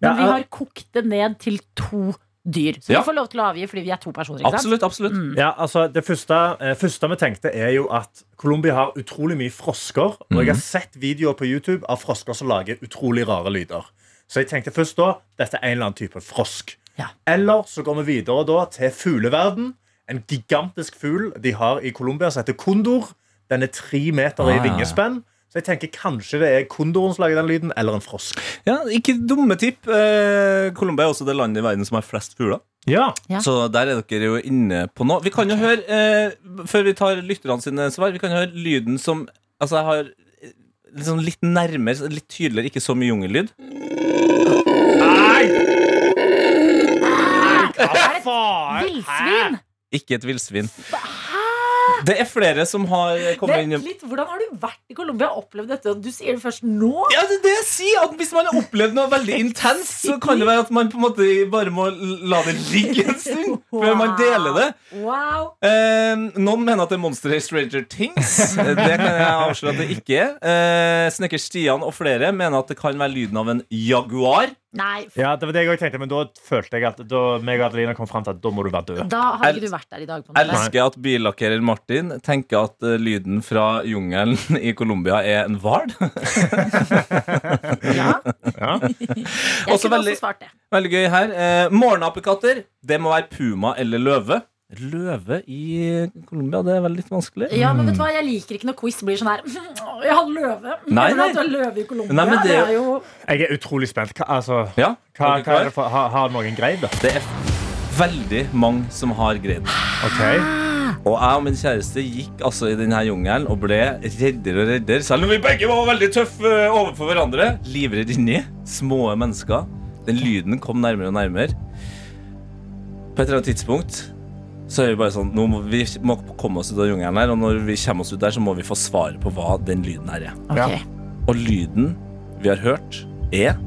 Men Ja, vi ja. har kokt det ned til to dyr. Så Ja. vi får lov til å avgi fordi vi er to personer. Absolutt. absolutt Ja, altså Det første, eh, første vi tenkte, er jo at Colombia har utrolig mye frosker. Og jeg har sett videoer på YouTube av frosker som lager utrolig rare lyder. Så jeg tenkte først da dette er en eller annen type frosk. Ja. Eller så går vi videre da til fugleverden. En gigantisk fugl de har i Colombia som heter kondor. Den er tre meter i Ah. vingespenn. Så jeg tenker kanskje det er kondoren som lager den lyden, eller en frosk. Ja, Ikke dumme tipp. Eh, Colombia er også det landet i verden som har flest fugler. Ja, Ja. Så der er dere jo inne på noe. Vi kan jo høre, eh, før vi tar lytterne sine svar, vi kan høre lyden som Altså, jeg har eh, liksom litt nærmere, litt tydeligere, ikke så mye jungellyd. Villsvin! Ikke et villsvin. Det er flere som har kommet inn litt, Hvordan har du vært i Colombia og opplevd dette? Du sier det først nå? Ja, det er det jeg sier! At Hvis man har opplevd noe veldig intenst, så kan det være at man på en måte bare må la det ligge en stund <laughs> før man deler det. Wow. Eh, noen mener at det er Monster i Stranger Things. <laughs> Det kan jeg avsløre at det ikke er. Eh, Snekker Stian og flere mener at det kan være lyden av en jaguar. Nei, ja, det var det jeg også tenkte, men da følte jeg at da meg og Adelina kom frem til at da må du være død. da har ikke du vært der i dag. på Jeg elsker at billakkerer Martin tenker at eh, lyden fra jungelen <laughs> i Colombia er en hval. <laughs> Ja, Ja. jeg Også kunne veldig- også svart det. Veldig gøy her. Eh, Morgenapekatter. Det må være puma eller løve. Løve i Colombia, det er vel litt vanskelig. Ja, men vet du hva, Jeg liker ikke når quiz blir sånn her Jeg har løve. Nei, nei. at du har løve i Colombia, Nei, det det er jo Jeg er utrolig spent. Hva, altså, Ja, hva, hva er det for, har, har noen greid det? Det er veldig mange som har greid det. Okay. Og jeg og min kjæreste gikk altså i denne jungelen og ble reddere og reddere. Selv om vi begge var veldig tøffe eh, overfor hverandre. Livredd inni. Små mennesker. Den lyden kom nærmere og nærmere. På et eller annet tidspunkt så er vi bare sånn Nå må vi må komme oss ut av jungelen her, og når vi kommer oss ut der, så må vi få svaret på hva den lyden her er. Okay. Og lyden vi har hørt, er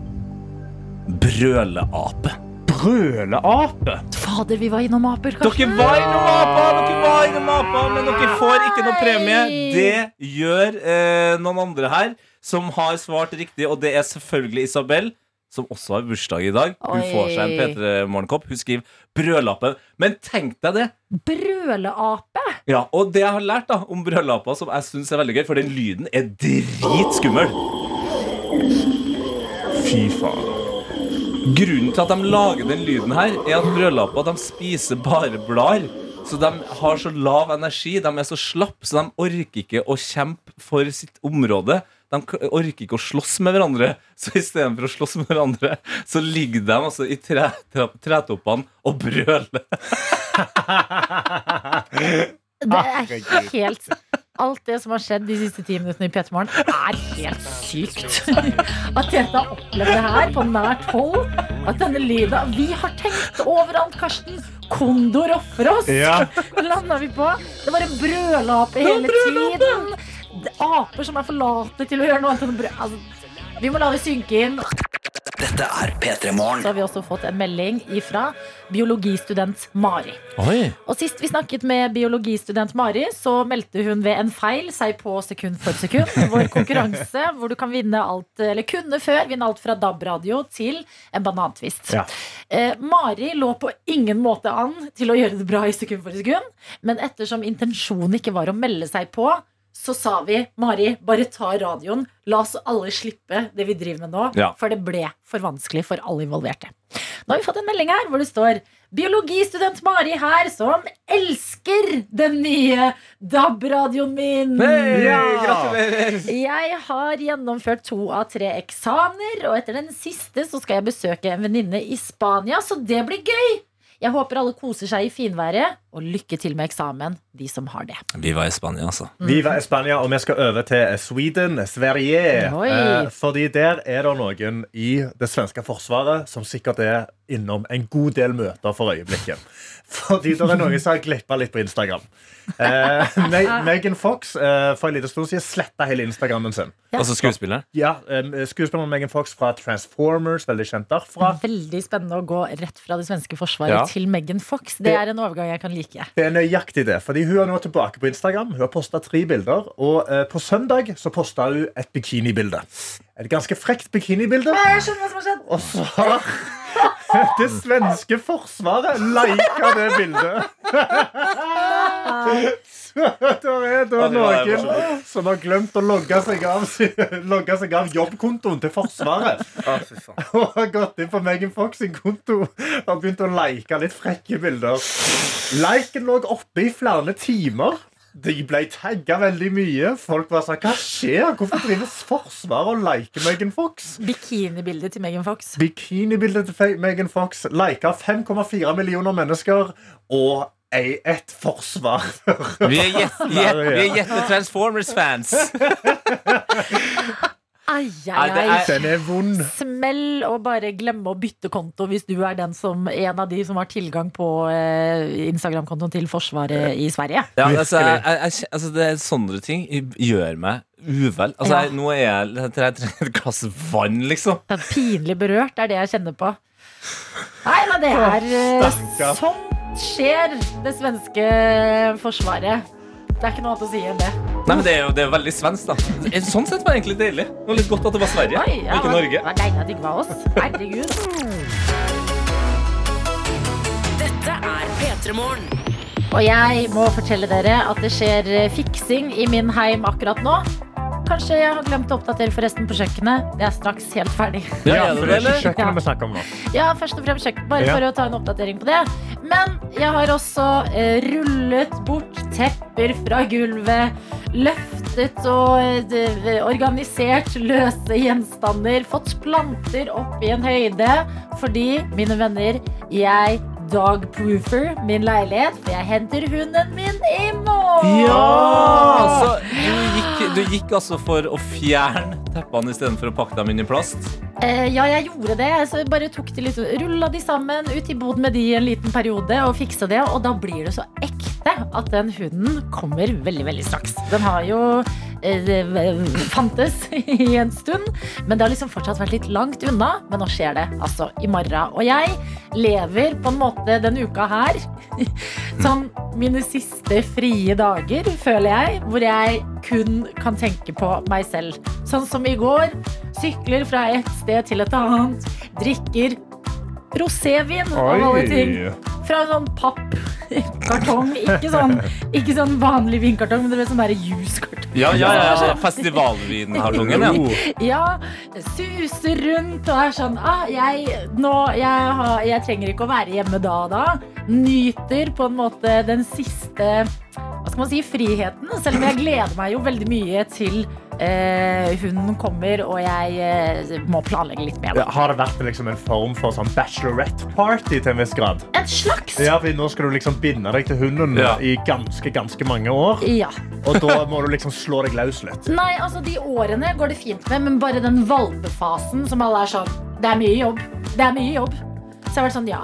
brøleape. Brøleape? Fader, vi var innom aper, Dere var innom apa, dere var innom apa, men dere får ikke noe premie. Det gjør eh, noen andre her som har svart riktig, og det er selvfølgelig Isabel. Som også har bursdag i dag. Hun Oi. får seg en P3 Morgenkopp. Hun skriver 'brødlappe'. Men tenk deg det! Brøleape? Ja, Og det jeg har lært da om brødlapper, som jeg syns er veldig gøy, for den lyden er dritskummel. Fy faen. Grunnen til at de lager den lyden her, er at brødlapper de spiser bare blader. Så de har så lav energi, de er så slapp, så de orker ikke å kjempe for sitt område. De orker ikke å slåss med hverandre. Så istedenfor å slåss med hverandre, så ligger de altså i tre, tre, tretoppene og brøler. <laughs> Det er helt Alt det som har skjedd de siste ti minuttene i P3 Morgen, er helt sykt. <laughs> At Tete har opplevd det her på nært hold. At denne lyden Vi har tenkt overalt, Karsten. Kondor offer oss. Ja. <laughs> Landa vi på. Det var en brølape hele tiden. Aper som er for late til å gjøre noe annet. Altså, vi må la det synke inn. Dette er P3 Så har vi også fått en melding fra biologistudent Mari. Oi. Og Sist vi snakket med biologistudent Mari, så meldte hun ved en feil seg på sekund for sekund. Vår konkurranse hvor du kan vinne alt, eller kunne før vinne alt fra DAB-radio til en banantvist. Ja. Eh, Mari lå på ingen måte an til å gjøre det bra i sekund for sekund, men ettersom intensjonen ikke var å melde seg på, så sa vi Mari, bare ta radioen. La oss alle slippe det vi driver med nå. Ja. For det ble for vanskelig for alle involverte. Nå har vi fått en melding her hvor det står Biologistudent Mari her som elsker den nye DAB-radioen min. Hei, gratulerer! Jeg har gjennomført to av tre eksamener, og etter den siste så skal jeg besøke en venninne i Spania, så det blir gøy. Jeg håper alle koser seg i finværet, og lykke til med eksamen, de som har det. Vi var i Spania, altså. Viva Spania, og vi skal over til Sweden, Sverige. Oi. Eh, fordi der er det noen i det svenske forsvaret som sikkert er innom en god del møter for øyeblikket. Fordi det er noen som har glippa litt på Instagram. Eh, <laughs> Me Megan Fox eh, for en liten stund siden sletta hele Instagrammen sin. Altså skuespilleren? Ja, eh, Skuespilleren Megan Fox fra Transformers, veldig kjent derfra. Veldig spennende å gå rett fra det svenske forsvaret Ja. til Megan Fox. Det er en overgang jeg kan like. Det er nøyaktig det, fordi Hun er nå tilbake på Instagram. Hun har posta tre bilder. Og eh, på søndag så posta hun et bikinibilde. Et ganske frekt bikinibilde. Jeg skjønner hva som har skjedd. Og så <laughs> det svenske forsvaret lika det bildet. Så <laughs> det er da noen som har glemt å logge seg av, <laughs> logge seg av jobbkontoen til Forsvaret. Og har gått inn på Megan Fox sin konto og begynt å like litt frekke bilder. Liken lå oppe i flere timer. De ble tagga veldig mye. Folk var sånn Hva skjer? Hvorfor driver Forsvaret og liker Megan Fox? Bikinibildet til Megan Fox. Bikinibildet til Megan Fox lika 5,4 millioner mennesker og ei ett forsvar. Vi er jette vi er gjette Transformers-fans. <laughs> Ai, ai, ai. er- Den er vond. Smell og bare glemme å bytte konto hvis du er den som, en av de som har tilgang på eh, Instagram-kontoen til Forsvaret i Sverige. Ja, altså, jeg, jeg, altså, det er sånne ting gjør meg uvel. Altså, Ja. jeg, nå er jeg, jeg trenger et glass vann, liksom. Det er pinlig berørt, det er det jeg kjenner på. Nei, men det er eh, Sånt skjer det svenske forsvaret. Det er ikke noe annet å si enn det. Nei, men Det er jo det er veldig svensk, da. Sånn sett var det egentlig deilig. Det var litt godt at det var Sverige, Oi, ja, og ikke det Norge. var deilig at det ikke var oss. Herregud. Dette er P3 Morgen. Og jeg må fortelle dere at det skjer eh, fiksing i min heim akkurat nå. Kanskje jeg har glemt å oppdatere forresten på kjøkkenet. Det er straks helt ferdig. Ja, for det er ikke Ja. kjøkkenet vi snakker om nå. Ja, først og fremst kjøkken, bare Ja. for å ta en oppdatering på det. Men jeg har også eh, rullet bort tepper fra gulvet, løftet og eh, organisert løse gjenstander, fått planter opp i en høyde, fordi, mine venner, jeg dogproofer min leilighet, for jeg henter hunden min i morgen. Ja! Så du gikk, du gikk altså for å fjerne teppene istedenfor å pakke dem inn i plast? Eh, ja, jeg gjorde det. Så jeg bare tok de litt, rulla de sammen, ut i boden med de en liten periode og fiksa det. Og da blir det så ekte at den hunden kommer veldig, veldig straks. Den har jo fantes <laughs> i en stund, men det har liksom fortsatt vært litt langt unna. Men nå skjer det altså i morgen. Og jeg lever på en måte denne uka her <laughs> som mine siste frie dager, føler jeg, hvor jeg kun kan tenke på meg selv. Sånn som i går. Sykler fra et sted til et annet. Drikker rosévin av alle ting. Fra en sånn pappkartong. Ikke sånn, ikke sånn vanlig vinkartong, men det ble sånn derre juskartong. Ja, ja, ja, ja. Festivalvinkartongen, ja. <laughs> Ja, suser rundt og er sånn ah, jeg, nå, jeg, har, jeg trenger ikke å være hjemme da og da. Nyter på en måte den siste hva skal man si, friheten. Selv om jeg gleder meg jo veldig mye til eh, hun kommer og jeg eh, må planlegge litt mer. Ja, har det vært liksom en form for sånn bachelorette-party til en viss grad? En slags! Ja, for Nå skal du liksom binde deg til hunden Ja. i ganske ganske mange år. Ja. Og da må du liksom slå deg løs litt. Nei, altså de årene går det fint med, men bare den valpefasen som alle er sånn Det er mye jobb. Det er mye jobb. Så jeg vært sånn ja.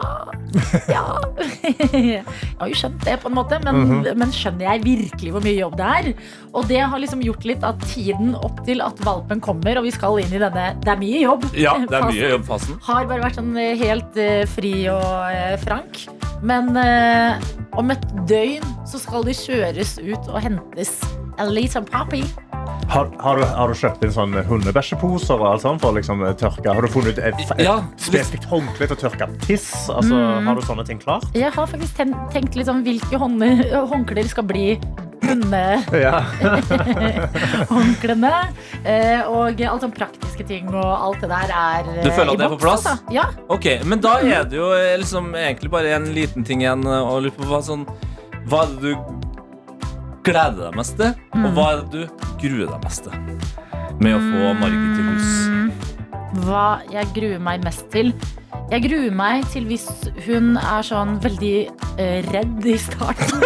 Ja. <laughs> Jeg har jo skjønt det, på en måte, men, Mhm. men skjønner jeg virkelig hvor mye jobb det er? Og det har liksom gjort litt at tiden opp til at valpen kommer, og vi skal inn i denne Det er mye jobb. Ja, <laughs> det er mye fasen, jobbfasen. Har bare vært sånn eh, helt uh, fri og uh, frank. Men uh, om et døgn så skal de kjøres ut og hentes. A little puppy. Har, har, du, har du kjøpt inn sånn hundebæsjeposer og alt sånt for å liksom eh, tørke? Har du funnet et, et Ja. spesifikt håndkle til å tørke tiss? Altså, Mm. Har du sånne ting klart? Jeg har faktisk ten tenkt litt sånn hvilke hånd håndklær skal bli hundehåndklærne. <laughs> Ja. <laughs> eh, og alt sånn praktiske ting og alt det der er eh, Du føler at det er på plass? altså. Ja. Ok, Men da er det jo eh, liksom egentlig bare en liten ting igjen Og å lure på. Hva, sånn, hva er det du gleder deg mest til, Mm. og hva er det du gruer deg mest til med å få Margit til hus? Mm. Hva jeg gruer meg mest til? Jeg gruer meg til hvis hun er sånn veldig eh, redd i starten.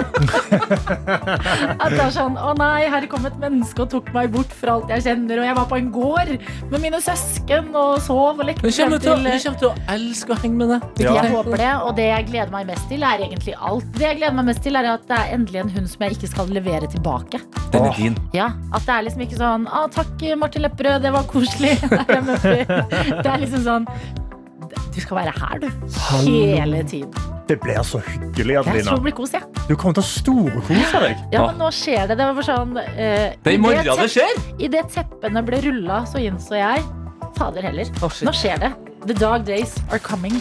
<laughs> At det er sånn Å nei, her kom et menneske og tok meg bort fra alt jeg kjenner. Og jeg var på en gård med mine søsken og sov og lekte Hun kommer, til, til- til å elske å henge med deg. Jeg håper det, og det jeg gleder meg mest til, er egentlig alt. Det jeg gleder meg mest til, er at det er endelig en hund som jeg ikke skal levere tilbake. Den er din. Ja, At det er liksom ikke sånn Å, 'Takk, Martin Lepperød, det var koselig'. <laughs> Det er liksom sånn Du skal være her, du. Hele tiden. Det blir så hyggelig, Jeg tror Adelina. det blir kos, jeg. Du kommer til å storkose deg. Ja, men nå skjer det. Det var sånn uh, Det er i i morgen det det skjer. Idet teppene ble rulla, så innså jeg Fader heller. Nå skjer det. The dog days are coming.